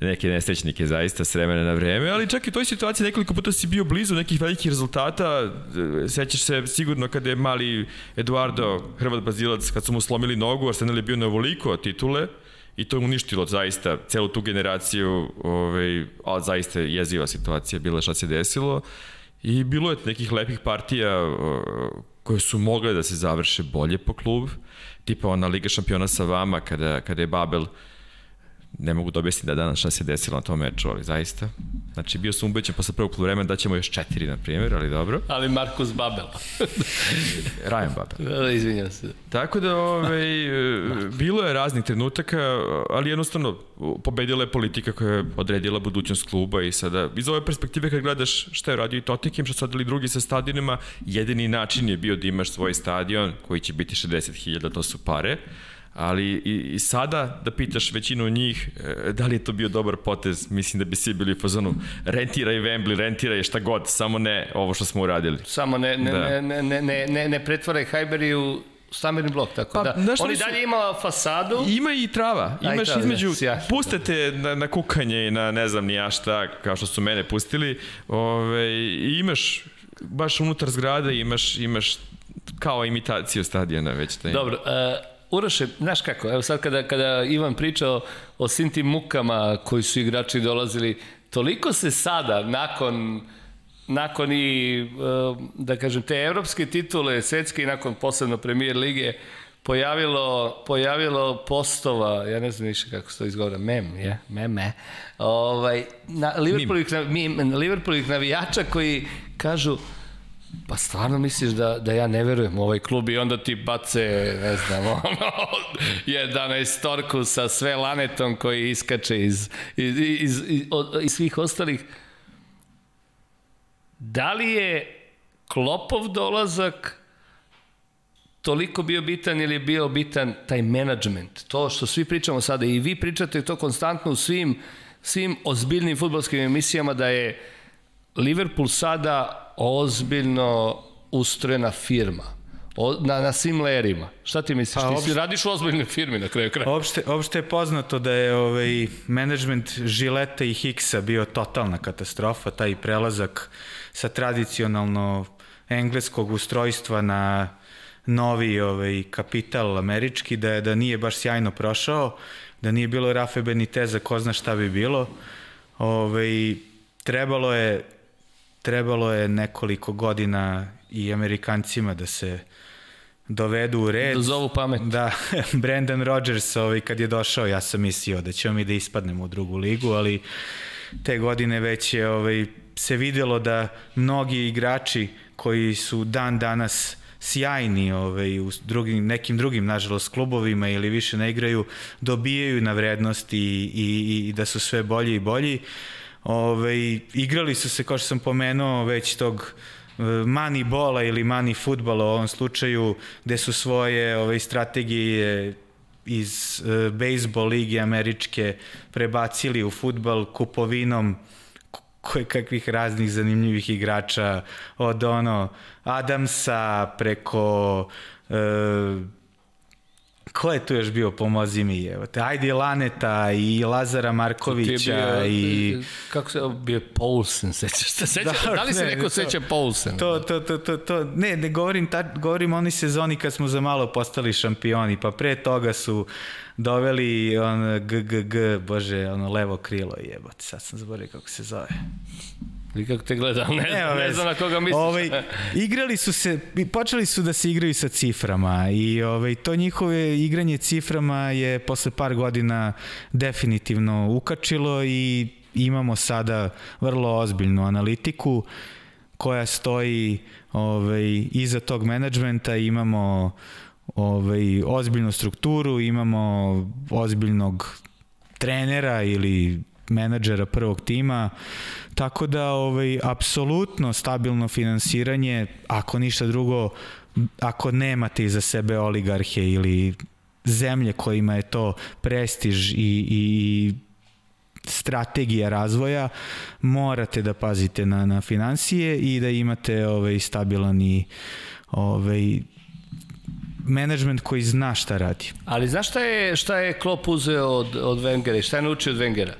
neke nesrećnike zaista s vremena na vreme, ali čak i u toj situaciji nekoliko puta si bio blizu nekih velikih rezultata. Sećaš se sigurno kada je mali Eduardo Hrvat Bazilac, kad su mu slomili nogu, Arsenal je bio na ovoliko titule i to je uništilo zaista celu tu generaciju, ovaj, a zaista jeziva situacija bila šta se desilo. I bilo je nekih lepih partija koje su mogle da se završe bolje po klub, tipa ona Liga šampiona sa vama kada, kada je Babel ne mogu da objasniti da danas šta se desilo na tom meču, ali zaista. Znači, bio sam ubećen posle prvog vremena da ćemo još četiri, na primjer, ali dobro. Ali Markus Babel. Ryan Babel. Da, izvinjam se. Tako da, ovaj, bilo je raznih trenutaka, ali jednostavno pobedila je politika koja je odredila budućnost kluba i sada, iz ove perspektive kad gledaš šta je radio i Tottenham, šta su radili drugi sa stadionima, jedini način je bio da imaš svoj stadion koji će biti 60.000, to su pare, ali i, i sada da pitaš većinu njih e, da li je to bio dobar potez, mislim da bi svi bili u fazonu rentiraj Wembley, rentiraj šta god, samo ne ovo što smo uradili. Samo ne, ne, Da. ne, ne, ne, ne, ne, ne pretvaraj Hajberi u stambeni blok, tako Pa, da. znaš šta On i su- dalje ima fasadu. Ima i trava, imaš trava, između, da, sjajno. pustate na, na kukanje i na ne znam ni ja šta, kao što su mene pustili, ove, i imaš baš unutar zgrade imaš, imaš kao imitaciju stadiona već. Taj. Dobro, uh, Uroše, znaš kako, evo sad kada, kada Ivan pričao o svim tim mukama koji su igrači dolazili, toliko se sada, nakon nakon i, uh, da kažem, te evropske titule, svetske i nakon posebno premier lige, pojavilo, pojavilo postova, ja ne znam više kako se to izgovara, mem, je, meme, ovaj, na, Liverpoolovih, mim, Liverpoolovih navijača koji kažu, Pa stvarno misliš da, da ja ne verujem u ovaj klub i onda ti bace, ne znam, ono, 11 torku sa sve lanetom koji iskače iz, iz, iz, iz, od, iz svih ostalih. Da li je Klopov dolazak toliko bio bitan ili je bio bitan taj management? To što svi pričamo sada i vi pričate to konstantno u svim, svim ozbiljnim futbolskim emisijama da je Liverpool sada ozbiljno ustrojena firma. O, na, na svim lerima. Šta ti misliš? Pa, ti opšte- si radiš u ozbiljnoj firmi na kraju kraja. Opšte, opšte je poznato da je ovaj, management Žileta i Hicksa bio totalna katastrofa, taj prelazak sa tradicionalno engleskog ustrojstva na novi ovaj, kapital američki, da, je, da nije baš sjajno prošao, da nije bilo Rafe Beniteza, ko zna šta bi bilo. Ovaj, trebalo je trebalo je nekoliko godina i Amerikancima da se dovedu u red. Da zovu pamet. Da, Brandon Rodgers ovaj, kad je došao, ja sam mislio da ćemo mi da ispadnemo u drugu ligu, ali te godine već je ovaj, se videlo da mnogi igrači koji su dan danas sjajni ovaj, u drugim, nekim drugim, nažalost, klubovima ili više ne igraju, dobijaju na vrednosti i, i, i da su sve bolji i bolji. Ove, igrali su se, kao što sam pomenuo, već tog e, mani bola ili mani futbala u ovom slučaju, gde su svoje ove, strategije iz e, bejsbol ligi američke prebacili u futbal kupovinom koje kakvih raznih zanimljivih igrača od ono Adamsa preko e, ko je tu još bio, pomozi mi, evo te, ajde Laneta i Lazara Markovića bio, i... Kako se, bio Paulsen, sećaš se, sećaš, da, da li se ne, neko to, seća Paulsen? To, to, to, to, to, ne, ne govorim, ta, govorim oni sezoni kad smo za malo postali šampioni, pa pre toga su doveli on GGG, bože, ono levo krilo jebote, sad sam zaboravio kako se zove. I kako te gledam, ne, ne, ne znam na koga misliš. Ovaj, igrali su se, počeli su da se igraju sa ciframa i ovaj, to njihove igranje ciframa je posle par godina definitivno ukačilo i imamo sada vrlo ozbiljnu analitiku koja stoji ovaj, iza tog menadžmenta, imamo ovaj, ozbiljnu strukturu, imamo ozbiljnog trenera ili menadžera prvog tima, tako da ovaj, apsolutno stabilno finansiranje, ako ništa drugo, ako nemate iza sebe oligarhe ili zemlje kojima je to prestiž i, i strategija razvoja, morate da pazite na, na financije i da imate ovaj, stabilan i ovaj, menadžment koji zna šta radi. Ali znaš šta je, šta je Klopp uzeo od, od Wengera i šta je naučio od Wengera?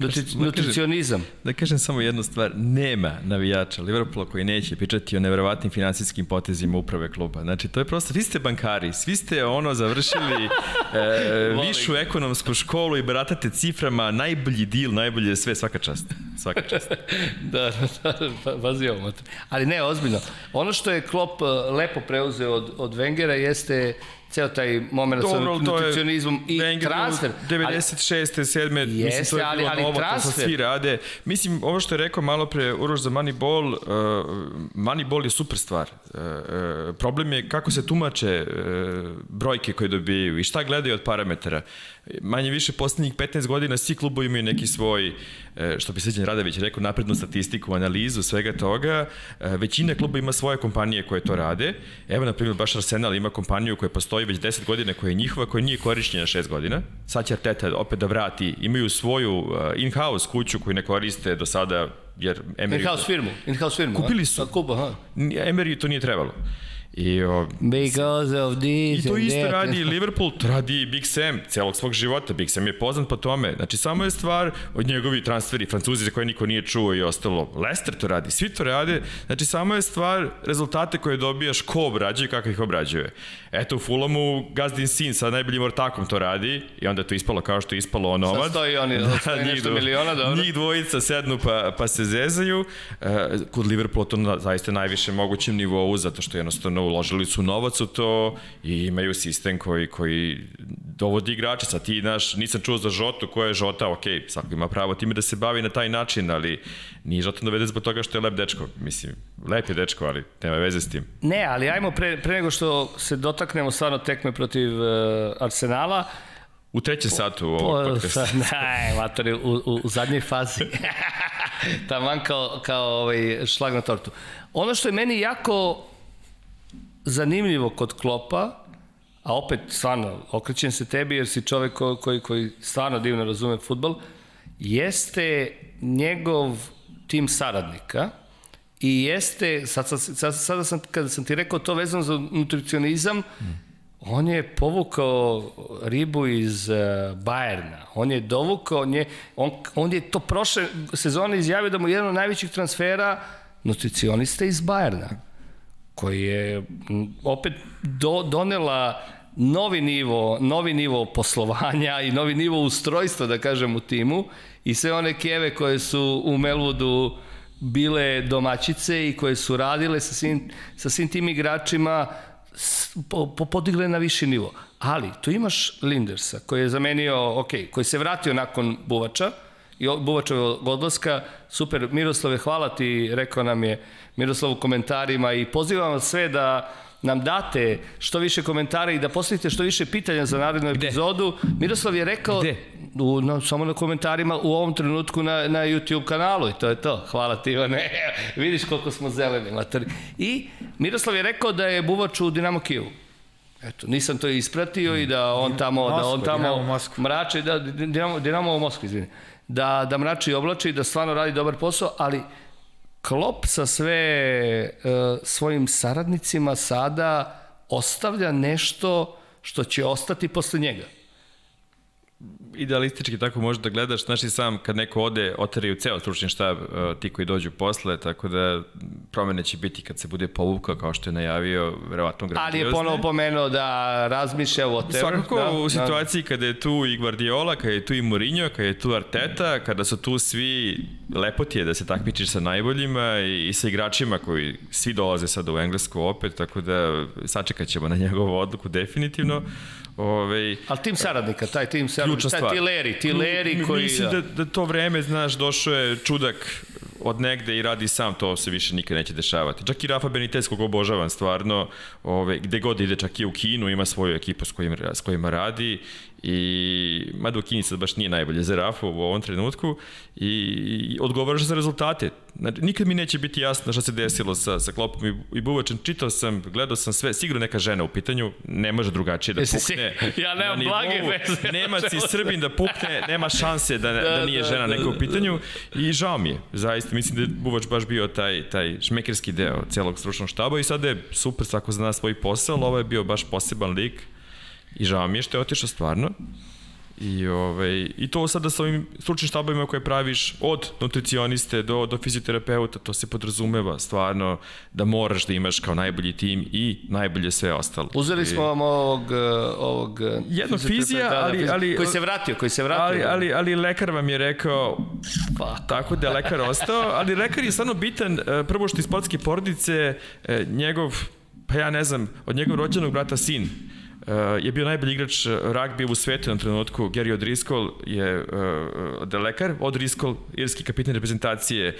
Nutri, nutricionizam. Da kažem samo jednu stvar, nema navijača Liverpoola koji neće pričati o nevjerovatnim finansijskim potezima uprave kluba. Znači, to je prosto, vi ste bankari, svi ste ono završili e, višu ekonomsku školu i baratate ciframa, najbolji deal, najbolje sve, svaka čast. Svaka čast. da, da, da, pazi ovo. Ali ne, ozbiljno. Ono što je Klopp e, lepo preuzeo od, od Wengera jeste ceo taj moment sa nutricionizmom i Wenger transfer. 96. 7. Jeste, mislim, to je ali, bilo ali novo, transfer. to svi rade. Mislim, ovo što je rekao malo pre Uroš za Moneyball, uh, Moneyball je super stvar. Uh, uh, problem je kako se tumače uh, brojke koje dobijaju i šta gledaju od parametara. Manje više poslednjih 15 godina svi klubovi imaju neki svoj, uh, što bi Sređan Radović rekao, naprednu statistiku, analizu svega toga. Uh, većina kluba ima svoje kompanije koje to rade. Evo, na primjer, baš Arsenal ima kompaniju koja postoji već 10 godina, koja je njihova, koja nije korišćena 6 godina. Sad će Arteta opet da vrati. Imaju svoju uh, in-house kuću koju ne koriste do sada jer Emery... In-house firmu, in-house firmu. Kupili su. A, kupa, ha. Emery to nije trebalo. I, o, Because of this I to isto that. radi Liverpool, to radi Big Sam celog svog života. Big Sam je poznat po tome. Znači, samo je stvar od njegovi transferi, Francuzi za koje niko nije čuo i ostalo. Leicester to radi, svi to rade. Znači, samo je stvar rezultate koje dobijaš, ko obrađuje i kako ih obrađuje. Eto, u Fulamu Gazdin Sin sa najboljim ortakom to radi i onda je to ispalo kao što je ispalo onomad. Sad stoji oni, da, stoji nešto miliona, dobro. Njih dvojica sednu pa, pa se zezaju. E, kod Liverpoola to na zaista najviše mogućem nivou, zato što jednostavno uložili su novac u to i imaju sistem koji, koji dovodi igrače. Sad ti, znaš, nisam čuo za Žotu, ko je Žota, ok, svako ima pravo time da se bavi na taj način, ali nije Žota dovede zbog toga što je lep dečko. Mislim, lep je dečko, ali nema veze s tim. Ne, ali ajmo pre, pre nego što se dotaknemo stvarno tekme protiv uh, Arsenala, U trećem satu ovog podcasta. Ne, matori, u, u, u zadnjoj fazi. Taman kao, kao ovaj šlag na tortu. Ono što je meni jako zanimljivo kod Klopa, a opet stvarno okrećem se tebi jer si čovek ko, koji, koji stvarno divno razume futbol, jeste njegov tim saradnika i jeste, sad, sad, sad, sada sam, kada sam ti rekao to vezano za nutricionizam, mm. on je povukao ribu iz uh, Bajerna, on je dovukao, on je, on, on je to prošle sezone izjavio da mu je jedan od najvećih transfera nutricionista iz Bajerna koji je opet do, donela novi nivo, novi nivo poslovanja i novi nivo ustrojstva, da kažem, u timu i sve one keve koje su u Melwoodu bile domaćice i koje su radile sa svim, sa svim tim igračima po, po, podigle na viši nivo. Ali, tu imaš Lindersa, koji je zamenio, ok, koji se vratio nakon Buvača, i Buvačevog odlaska, super, Miroslave, hvala ti, rekao nam je Miroslav u komentarima i pozivam vas sve da nam date što više komentara i da postavite što više pitanja za narednu epizodu. Miroslav je rekao Gde? u, no, samo na komentarima u ovom trenutku na, na YouTube kanalu i to je to. Hvala ti Ivane. Vidiš koliko smo zeleni matori. I Miroslav je rekao da je Buvač u Dinamo Kijevu. Eto, nisam to ispratio i da on tamo, da on Moskva, Dinamo tamo Moskva. mrači, da, Dinamo, Dinamo u Moskvi, izvini. Da, da mrači i oblači, da stvarno radi dobar posao, ali Klop sa sve uh, svojim saradnicima sada ostavlja nešto što će ostati posle njega. Idealistički tako možeš da gledaš, znaš i sam kad neko ode, oteraju ceo stručni štab, uh, ti koji dođu posle, tako da promene će biti kad se bude povukao kao što je najavio, verovatno Ali grandiozne. je ponovo pomenuo da razmišlja o whatever. Svakako da, u da. situaciji kada je tu i Guardiola, kada je tu i Mourinho, kada je tu Arteta, kada su tu svi lepoti je da se takmičiš sa najboljima i, i sa igračima koji svi dolaze sada u Englesku opet, tako da sačekat ćemo na njegovu odluku definitivno. Ove, Ali tim saradnika, taj tim saradnika, ključna stvar. ti Leri, ti Leri M- koji... Mislim da, da to vreme, znaš, došao je čudak od negde i radi sam, to se više nikad neće dešavati. Čak i Rafa Benitez, koga obožavam stvarno, ove, gde god ide, čak i u Kinu, ima svoju ekipu s, kojim, s kojima radi i mada u Kini sad baš nije najbolje za Rafu u ovom trenutku i, i odgovaraš za rezultate. Znači, nikad mi neće biti jasno šta se desilo sa, sa Klopom i, i Buvačem. Čitao sam, gledao sam sve, sigurno neka žena u pitanju, ne može drugačije da Jesi si- pukne. Ja nemam blage veze. Nemac i Srbin da pukne, nema šanse da, da, Da, nije da, žena da, neka u da. pitanju i žao mi je, zaista, mislim da je Buvač baš bio taj, taj šmekerski deo celog stručnog štaba i sada je super, svako zna svoj posao, ali ovo je bio baš poseban lik i žao mi je što je otišao stvarno. I, ovaj, I to sada sa ovim stručnim štabovima koje praviš od nutricioniste do, do fizioterapeuta, to se podrazumeva stvarno da moraš da imaš kao najbolji tim i najbolje sve ostalo. Uzeli smo vam ovog, uh, ovog Jednog fizioterapeuta, fizija, da, da, ali- ali- koji se vratio, koji se vratio. Ali, ali, ali lekar vam je rekao, Pa, tako da je lekar ostao, ali lekar je stvarno bitan, e, prvo što iz sportske porodice, njegov, pa ja ne znam, od njegovog rođenog brata sin, je bio najbolji igrač ragbija u svetu na trenutku. Gary O'Driscoll je uh, lekar, O'Driscoll, irski kapitan reprezentacije,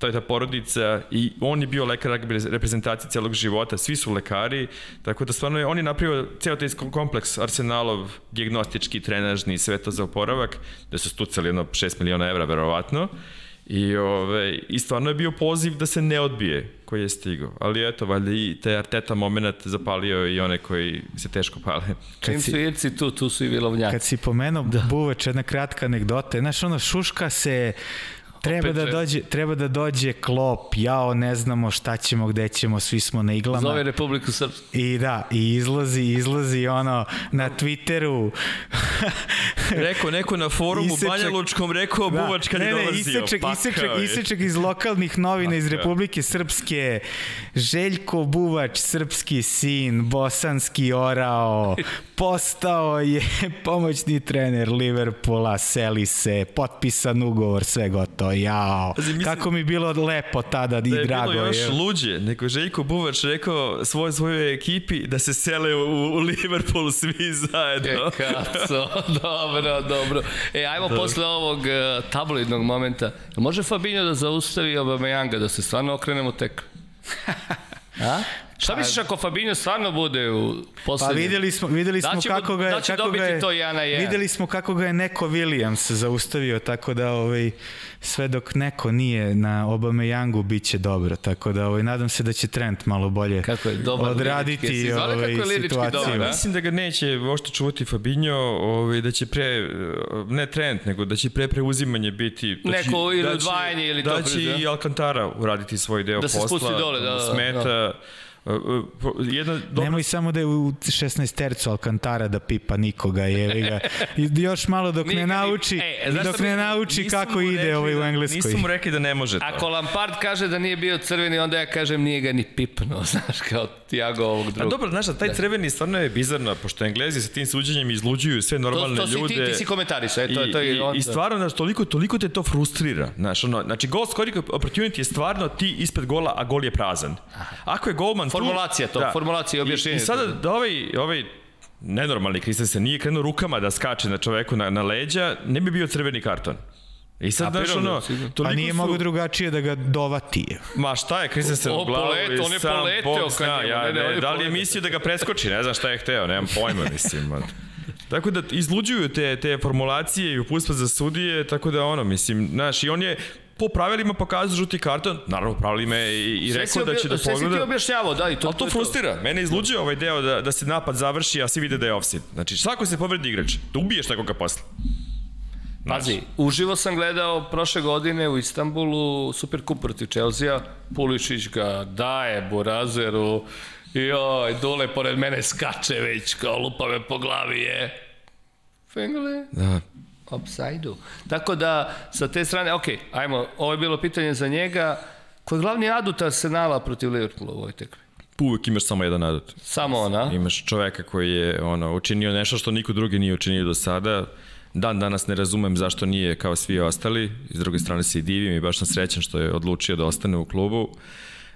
to je ta porodica i on je bio lekar ragbi reprezentacije celog života, svi su lekari, tako da stvarno je, on je napravio ceo taj kompleks Arsenalov, diagnostički, trenažni, sve to za oporavak, da su stucali jedno 6 miliona evra, verovatno, I, ove, I stvarno je bio poziv da se ne odbije koji je stigao. Ali eto, valjda i te Arteta moment zapalio i one koji se teško pale. čim su Irci tu, tu su i Vilovnjaki. Kad si pomenuo da. Buvač, jedna kratka anegdota, znaš ono, šuška se, treba da, dođe, treba da dođe klop, jao, ne znamo šta ćemo, gde ćemo, svi smo na iglama. Zove Republiku Srpsku. I da, i izlazi, izlazi ono na Twitteru. Rekao neko na forumu Isečak- Banja Lučkom, rekao da. Buvač kad ne, ne, dolazio. Isečak, je. isečak iz lokalnih novina iz Pakao. Republike Srpske. Željko Buvač, srpski sin, bosanski orao, postao je pomoćni trener Liverpoola, seli se, potpisan ugovor, sve gotovo, jao. Pazi, mislim- Kako mi bilo lepo tada i da je drago bilo još je. luđe, nego Željko Buvač rekao svoj, svojoj ekipi da se sele u, u Liverpool svi zajedno. E, kaco, dobro, dobro. E, ajmo da. posle ovog uh, tabloidnog momenta. Može Fabinho da zaustavi Aubameyanga, da se stvarno okrenemo tek? A? Šta misliš ako Fabinho stvarno bude u Pa poslednjem? videli smo, videli Da smo će mu- kako ga je, da će kako dobiti ga je, to jedan na jedan. videli smo kako ga je neko Williams zaustavio, tako da ovaj, sve dok neko nije na Obameyangu bit će dobro, tako da ovaj, nadam se da će Trent malo bolje Kako je dobar odraditi lirički. Ovaj, kako je situaciju. dobar, a? Mislim da ga neće uopšte čuvati Fabinho, ovaj, da će pre, ne trend, nego da će pre preuzimanje biti... Da Neko će, ili da će- udvajanje ili to Da će i Alcantara uraditi svoj deo Da se posla. spusti dole, da, da, Smeta. Uh, uh, Jedna dobra Nemoj samo da je u 16 tercu Alcantara da pipa nikoga, jevi ga. Još malo dok Nije ne nauči, E, dok ne nauči kako ide rekli ovaj u da- Engleskoj. Nisu mu rekli da ne može to. Ako Lampard kaže da nije bio crveni, onda ja kažem nije ga ni pipno, znaš, kao Tiago ovog A drugog. dobro, znaš, a taj crveni stvarno je bizarno, pošto Englezi sa tim suđenjem izluđuju sve To, normalne to si ljude. ti, ti si komentarisao, e, to, I, to je i, on, I stvarno, znaš, toliko, toliko te to frustrira. Znaš, ono, znači, goal scoring opportunity je stvarno ti ispred gola, a gol je prazan. Ako je golman A, formulacija to, formulacija i objašnjenje. I, I sada da ovaj, ovaj nenormalni Kristensen nije krenuo rukama da skače na čoveku na, na leđa, ne bi bio crveni karton. I sad, A, znaš, ono, toliko Pa nije su... mogu drugačije da ga dovati. Ma šta je Kristensen O, u glavu poleteo, i on je sam poleteo Bog kad zna, je- ja, ne, ne, ne, da li je mislio da ga preskoči, ne znam šta je hteo, nemam pojma, mislim. man. Tako da izluđuju te, te formulacije i upustva za sudije, tako da ono, mislim, znaš, i on je po pravilima pokazao žuti karton, naravno pravilima je i, i rekao da će da obja- Sve si ti pogleda. objašnjavao, da, i to, Ali to je frustrira. Mene izluđuje ovaj deo da, da se napad završi, a svi vide da je offside. Znači, svako se povredi igrač. Da ubiješ nekoga posle. Pazi, uživo sam gledao prošle godine u Istanbulu Superkup protiv Chelsea, Pulišić ga daje Burazeru, joj, dole pored mene skače već, kao lupa me po glavi je. Fengele? Da. Upside-u. Tako da, sa te strane, ok, ajmo, ovo je bilo pitanje za njega. Ko je glavni adut Arsenala protiv Liverpoola u ovoj tekmi? Uvijek imaš samo jedan adut. Samo ona. Imaš čoveka koji je ono, učinio nešto što niko drugi nije učinio do sada. Dan danas ne razumem zašto nije kao svi ostali. S druge strane se i divim i baš sam srećan što je odlučio da ostane u klubu.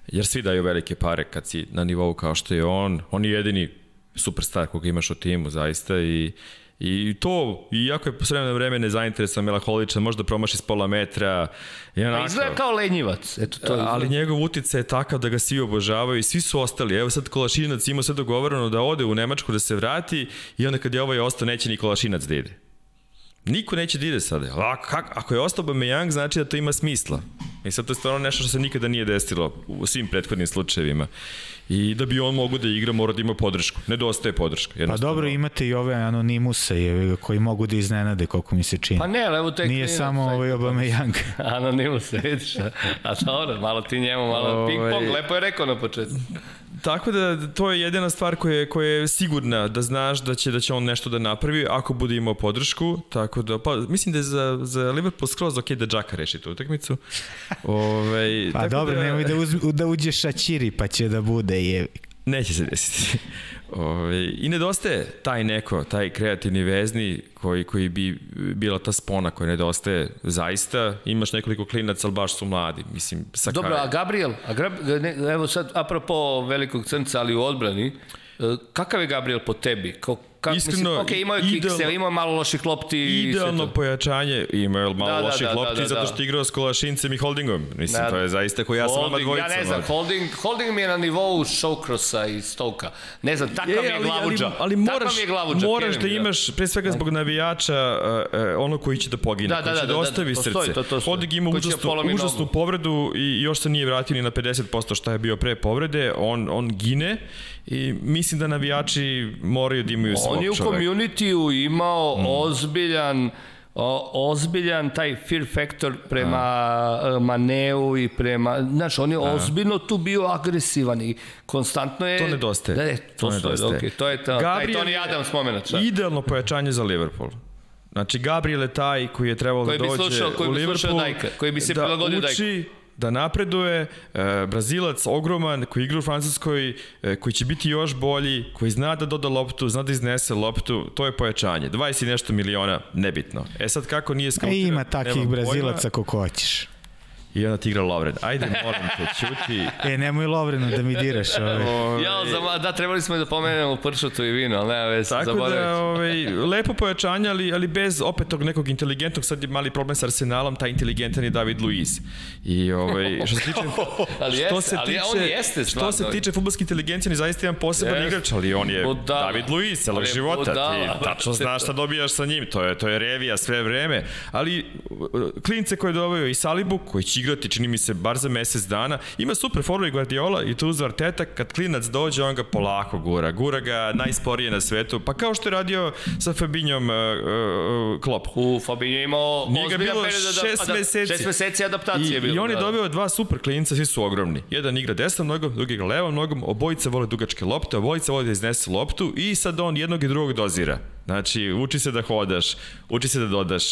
Jer svi daju velike pare kad si na nivou kao što je on. On je jedini superstar koga imaš u timu zaista i I to, iako je po sredno vreme nezainteresovan, melaholičan, možda promaši s pola metra. I Pa onako, izgleda kao lenjivac. Eto, to je ali njegov uticaj je takav da ga svi obožavaju i svi su ostali. Evo sad Kolašinac ima sve dogovoreno da ode u Nemačku da se vrati i onda kad je ovaj ostao neće ni Kolašinac da ide. Niko neće da ide sada. Ako, ako je ostao Bameyang, znači da to ima smisla. I sad to je stvarno nešto što se nikada nije desilo u svim prethodnim slučajevima. I da bi on mogu da igra, mora da ima podršku. Nedostaje podrška. Pa dobro, imate i ove anonimuse je, koji mogu da iznenade, koliko mi se čini. Pa ne, ali evo tek... Nije samo ovaj Aubameyang. Anonimus se vidiš, a, a dobro, malo ti njemu, malo Ovaj- ping pong, lepo je rekao na početku. Tako da to je jedina stvar koja je, koja je sigurna da znaš da će da će on nešto da napravi ako bude imao podršku. Tako da pa mislim da je za za Liverpool skroz okej da Džaka reši tu utakmicu. Ovaj Pa tako dobro, nemoj da, uz, da uđe Šačiri pa će da bude je. Neće se desiti. Ove, I nedostaje taj neko, taj kreativni vezni koji, koji bi bila ta spona koja nedostaje zaista. Imaš nekoliko klinaca, ali baš su mladi. Mislim, sa Dobro, a Gabriel, a Grab, ne, evo sad, apropo velikog crnca, ali u odbrani, e, kakav je Gabriel po tebi? Kao, kak, Iskreno, mislim, ok, imao je idealno- kikse, imao je malo loših lopti i Idealno to. pojačanje, ima je malo Da, da, loših da, da, lopti da, zato da. što je igrao s Kolašincem i Holdingom. Mislim, Da. to je zaista ko ja sam Holding, dvojica. ja ne znam, holding, holding mi je na nivou Showcrossa i Stoka. Ne znam, takav mi je glavuđa. ali, ali Takav moraš, mi je glavuđa, moraš da imaš, pre svega zbog navijača, uh, uh, ono koji će da pogine, Da, da, koji će da, da, da, da, ostavi srce. to- to. Holding ima užasnu, užasnu povredu i još se nije vratio ni na 50% šta je bio pre povrede, on, on gine i mislim da navijači moraju da imaju svog On je u čoveka. community-u imao mm. ozbiljan o, ozbiljan taj fear factor prema A. Maneu i prema, znaš, on je A. ozbiljno tu bio agresivan i konstantno je... To nedostaje. Da, je, to, To nedostaje. Okay, to je to, taj Tony Adams moment. Šta? Idealno pojačanje za Liverpool. Znači, Gabriel je taj koji je trebalo Koji da dođe slušao- koji u bi slušao Liverpool, Dajka, koji bi se da prilagodio uči, da napreduje, e, Brazilac ogroman koji igra u Francuskoj, e, koji će biti još bolji, koji zna da doda loptu, zna da iznese loptu, to je pojačanje. 20 i nešto miliona, nebitno. E sad kako nije E, skautiran, ima takvih Brazilaca koliko hoćeš. I onda ti igra Lovren. Ajde, molim te, ćuti. E, nemoj Lovrenu da mi diraš ove. Ja, za, da, trebali smo da pomenemo pršutu i vino, ali nema veze, Tako zaboravit da, ću. ovaj, lepo pojačanje, ali, ali bez opet tog nekog inteligentnog, sad je mali problem sa Arsenalom, taj inteligentan je David Luiz. I ovaj, što se tiče... Ali što jeste, se ali tiče, on jeste Što se stvarno. tiče futbolske inteligencije, on je zaista jedan poseban Jeste. igrač, ali on je Budala. David Luiz celog života. budala, Ti tačno znaš šta dobijaš sa njim, to je, to je revija sve vreme. Ali uh, klince koje je doveo i Salibu, koji će igrati, čini mi se, bar za mesec dana, ima super formu i Guardiola i tu uz Arteta, kad klinac dođe, on ga polako gura. Gura ga najsporije na svetu, pa kao što je radio sa Fabinjom uh, uh, Klopp. U Fabinho je imao Nije ga bilo šest meseci. Šest meseci adaptacije I, bilo. I on je da. dobio dva super klinca, svi su ogromni. Jedan igra desnom nogom, drugi igra levom nogom, obojica vole dugačke lopte, obojica vole da iznesu loptu i sad on jednog i drugog dozira. Znači, uči se da hodaš, uči se da dodaš.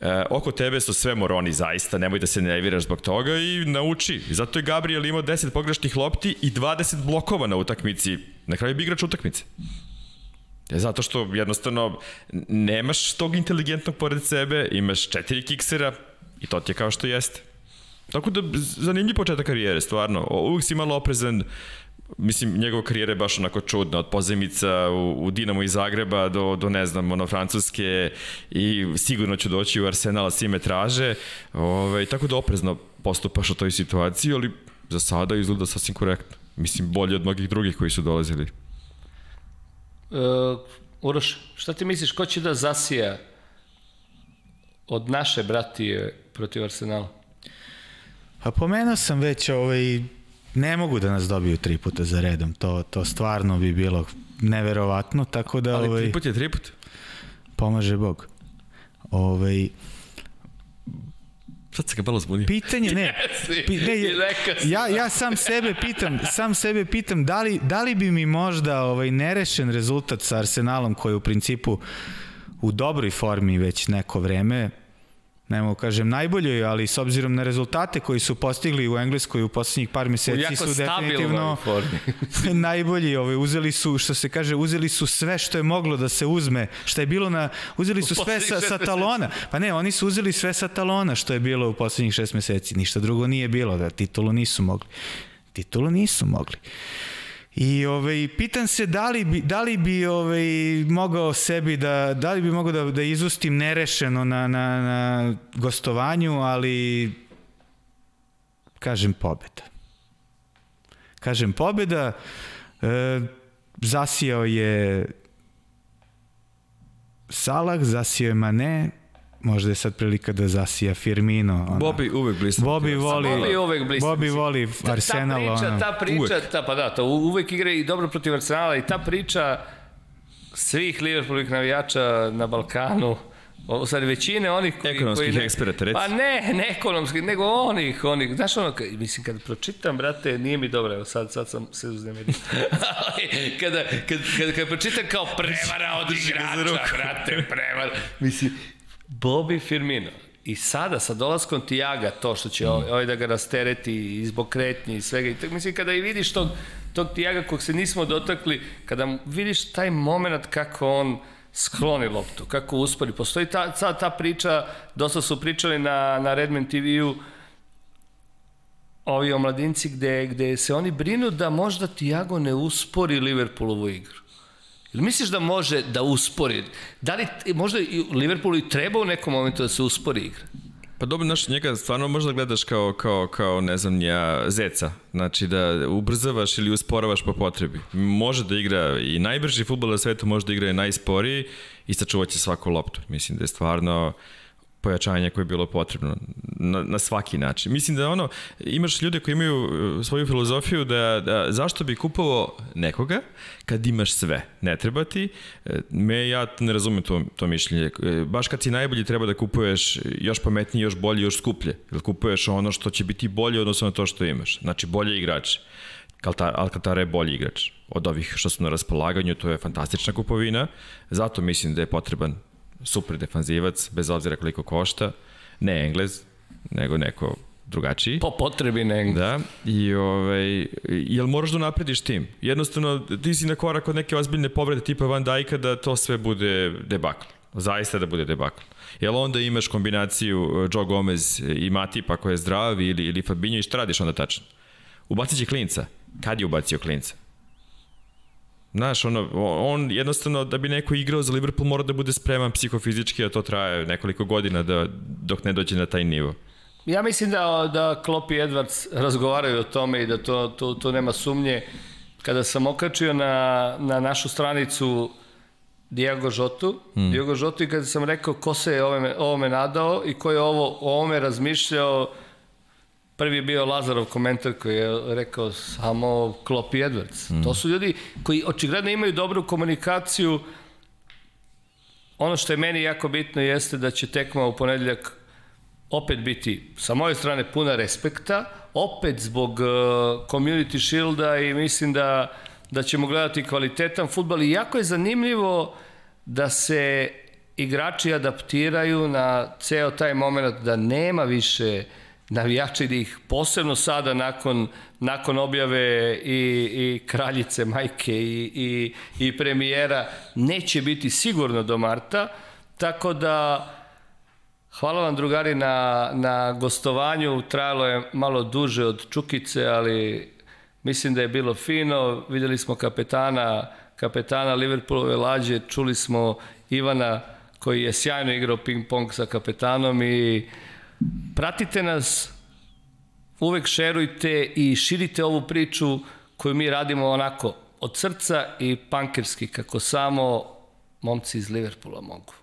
E, oko tebe su sve moroni zaista, nemoj da se nerviraš zbog toga i nauči. Zato je Gabriel imao 10 pogrešnih lopti i 20 blokova na utakmici. Na kraju bi igrač utakmice. E, Zato što jednostavno nemaš tog inteligentnog pored sebe, imaš četiri kiksera i to ti je kao što jeste. Tako da zanimljiv početak karijere, stvarno. Uvijek si malo oprezan, mislim, njegova karijera je baš onako čudna, od pozemica u, u Dinamo iz Zagreba do, do ne znam, ono, Francuske i sigurno ću doći u Arsenal, svi me traže, ovaj, tako da oprezno postupaš u toj situaciji, ali za sada izgleda sasvim korektno. Mislim, bolje od mnogih drugih koji su dolazili. Uh, Uroš, šta ti misliš, ko će da zasija od naše bratije protiv Arsenala? Pa pomenuo sam već ovaj, ne mogu da nas dobiju tri puta za redom. To, to stvarno bi bilo neverovatno, tako da... Ali ovaj, tri put je tri put. Pomaže Bog. Ovaj, Sad se ga malo zbunio. pitanje, ne, pi, ne ja, ja sam sebe pitam, sam sebe pitam da li, da li bi mi možda ovaj nerešen rezultat sa Arsenalom koji je u principu u dobroj formi već neko vreme, ne mogu kažem najboljoj, ali s obzirom na rezultate koji su postigli u Engleskoj u poslednjih par meseci su definitivno najbolji, ovaj uzeli su što se kaže, uzeli su sve što je moglo da se uzme, što je bilo na uzeli su sve sa, sa talona. Pa ne, oni su uzeli sve sa talona što je bilo u poslednjih šest meseci. Ništa drugo nije bilo, da titulu nisu mogli. Titulu nisu mogli. I ovaj pitam se da li bi da li bi ovaj mogao sebi da da li bi mogao da da izustim nerešeno na na na gostovanju, ali kažem pobeda. Kažem pobeda. E, zasijao je Salah, zasijao je Mane, možda je sad prilika da zasija Firmino. Ona. Bobby uvek blistav. Bobby voli, Bobby uvek blistav, Bobby voli Ta- Arsenal. Ta priča, ono. ta priča, Uvek. ta, pa da, to uvek igra i dobro protiv Arsenala i ta priča svih Liverpoolovih navijača na Balkanu, o, sad većine onih koji... Ekonomskih koji ne, eksperata, reci. Pa ne, ne ekonomskih, nego onih, onih, znaš ono, mislim, kad pročitam, brate, nije mi dobro, evo sad, sad sam se uznemirio. Ali, kada, kad, kad, kad pročitam kao prevara od igrača, brate, prevara, mislim, Bobby Firmino, I sada, sa dolaskom Tijaga, to što će ovaj, ovaj da ga rastereti i zbog kretnje i svega, i tako, mislim, kada i vidiš tog, tog Tijaga kog se nismo dotakli, kada vidiš taj moment kako on skloni loptu, kako uspori. Postoji ta, ta, ta priča, dosta su pričali na, na Redman TV-u, ovi omladinci gde, gde se oni brinu da možda Tiago ne uspori Liverpoolovu igru. Ili misliš da može da uspori? Da li možda i Liverpoolu i treba u nekom momentu da se uspori igra? Pa dobro, znaš, njega stvarno možda gledaš kao, kao, kao ne znam, ja, zeca. Znači da ubrzavaš ili usporavaš po potrebi. Može da igra i najbrži futbol na svetu, može da igra i najsporiji i sačuvat će svaku loptu. Mislim da je stvarno pojačanje koje je bilo potrebno na, na svaki način. Mislim da ono, imaš ljude koji imaju uh, svoju filozofiju da, da zašto bi kupovao nekoga kad imaš sve, ne treba ti. E, Me, ja ne razumem to, to mišljenje. E, Baš kad si najbolji treba da kupuješ još pametnije, još bolje, još skuplje. Jer kupuješ ono što će biti bolje odnosno na to što imaš. Znači bolje igrače. Alcantara je bolji igrač od ovih što su na raspolaganju, to je fantastična kupovina, zato mislim da je potreban super defanzivac, bez obzira koliko košta, ne Englez, nego neko drugačiji. Po potrebi ne. Da, i ovaj, jel moraš da naprediš tim? Jednostavno, ti si na korak od neke ozbiljne povrede tipa Van Dijka da to sve bude debakl. Zaista da bude debakl. Jel onda imaš kombinaciju uh, Joe Gomez i Matip ako je zdrav ili, ili Fabinho i šta radiš onda tačno? Ubacit će klinca. Kad je ubacio klinca? Znaš, ono, on jednostavno da bi neko igrao za Liverpool mora da bude spreman psihofizički, a to traje nekoliko godina da, dok ne dođe na taj nivo. Ja mislim da, da Klopp i Edwards razgovaraju o tome i da to, to, to nema sumnje. Kada sam okačio na, na našu stranicu Diego Žotu, mm. Diego Žotu i kada sam rekao ko se je ovome, ovome nadao i ko je ovo, o ovome razmišljao, prvi je bio Lazarov komentar koji je rekao samo Klopp i Edwards. Mm. To su ljudi koji očigledno imaju dobru komunikaciju. Ono što je meni jako bitno jeste da će tekma u ponedeljak opet biti sa moje strane puna respekta, opet zbog uh, Community Shielda i mislim da, da ćemo gledati kvalitetan futbal i jako je zanimljivo da se igrači adaptiraju na ceo taj moment da nema više navijača i da ih posebno sada nakon, nakon objave i, i kraljice majke i, i, i premijera neće biti sigurno do marta, tako da Hvala vam drugari na, na gostovanju, trajalo je malo duže od Čukice, ali Mislim da je bilo fino, videli smo kapetana, kapetana Liverpoolove lađe, čuli smo Ivana koji je sjajno igrao ping-pong sa kapetanom i pratite nas, uvek šerujte i širite ovu priču koju mi radimo onako od srca i pankerski kako samo momci iz Liverpoola mogu.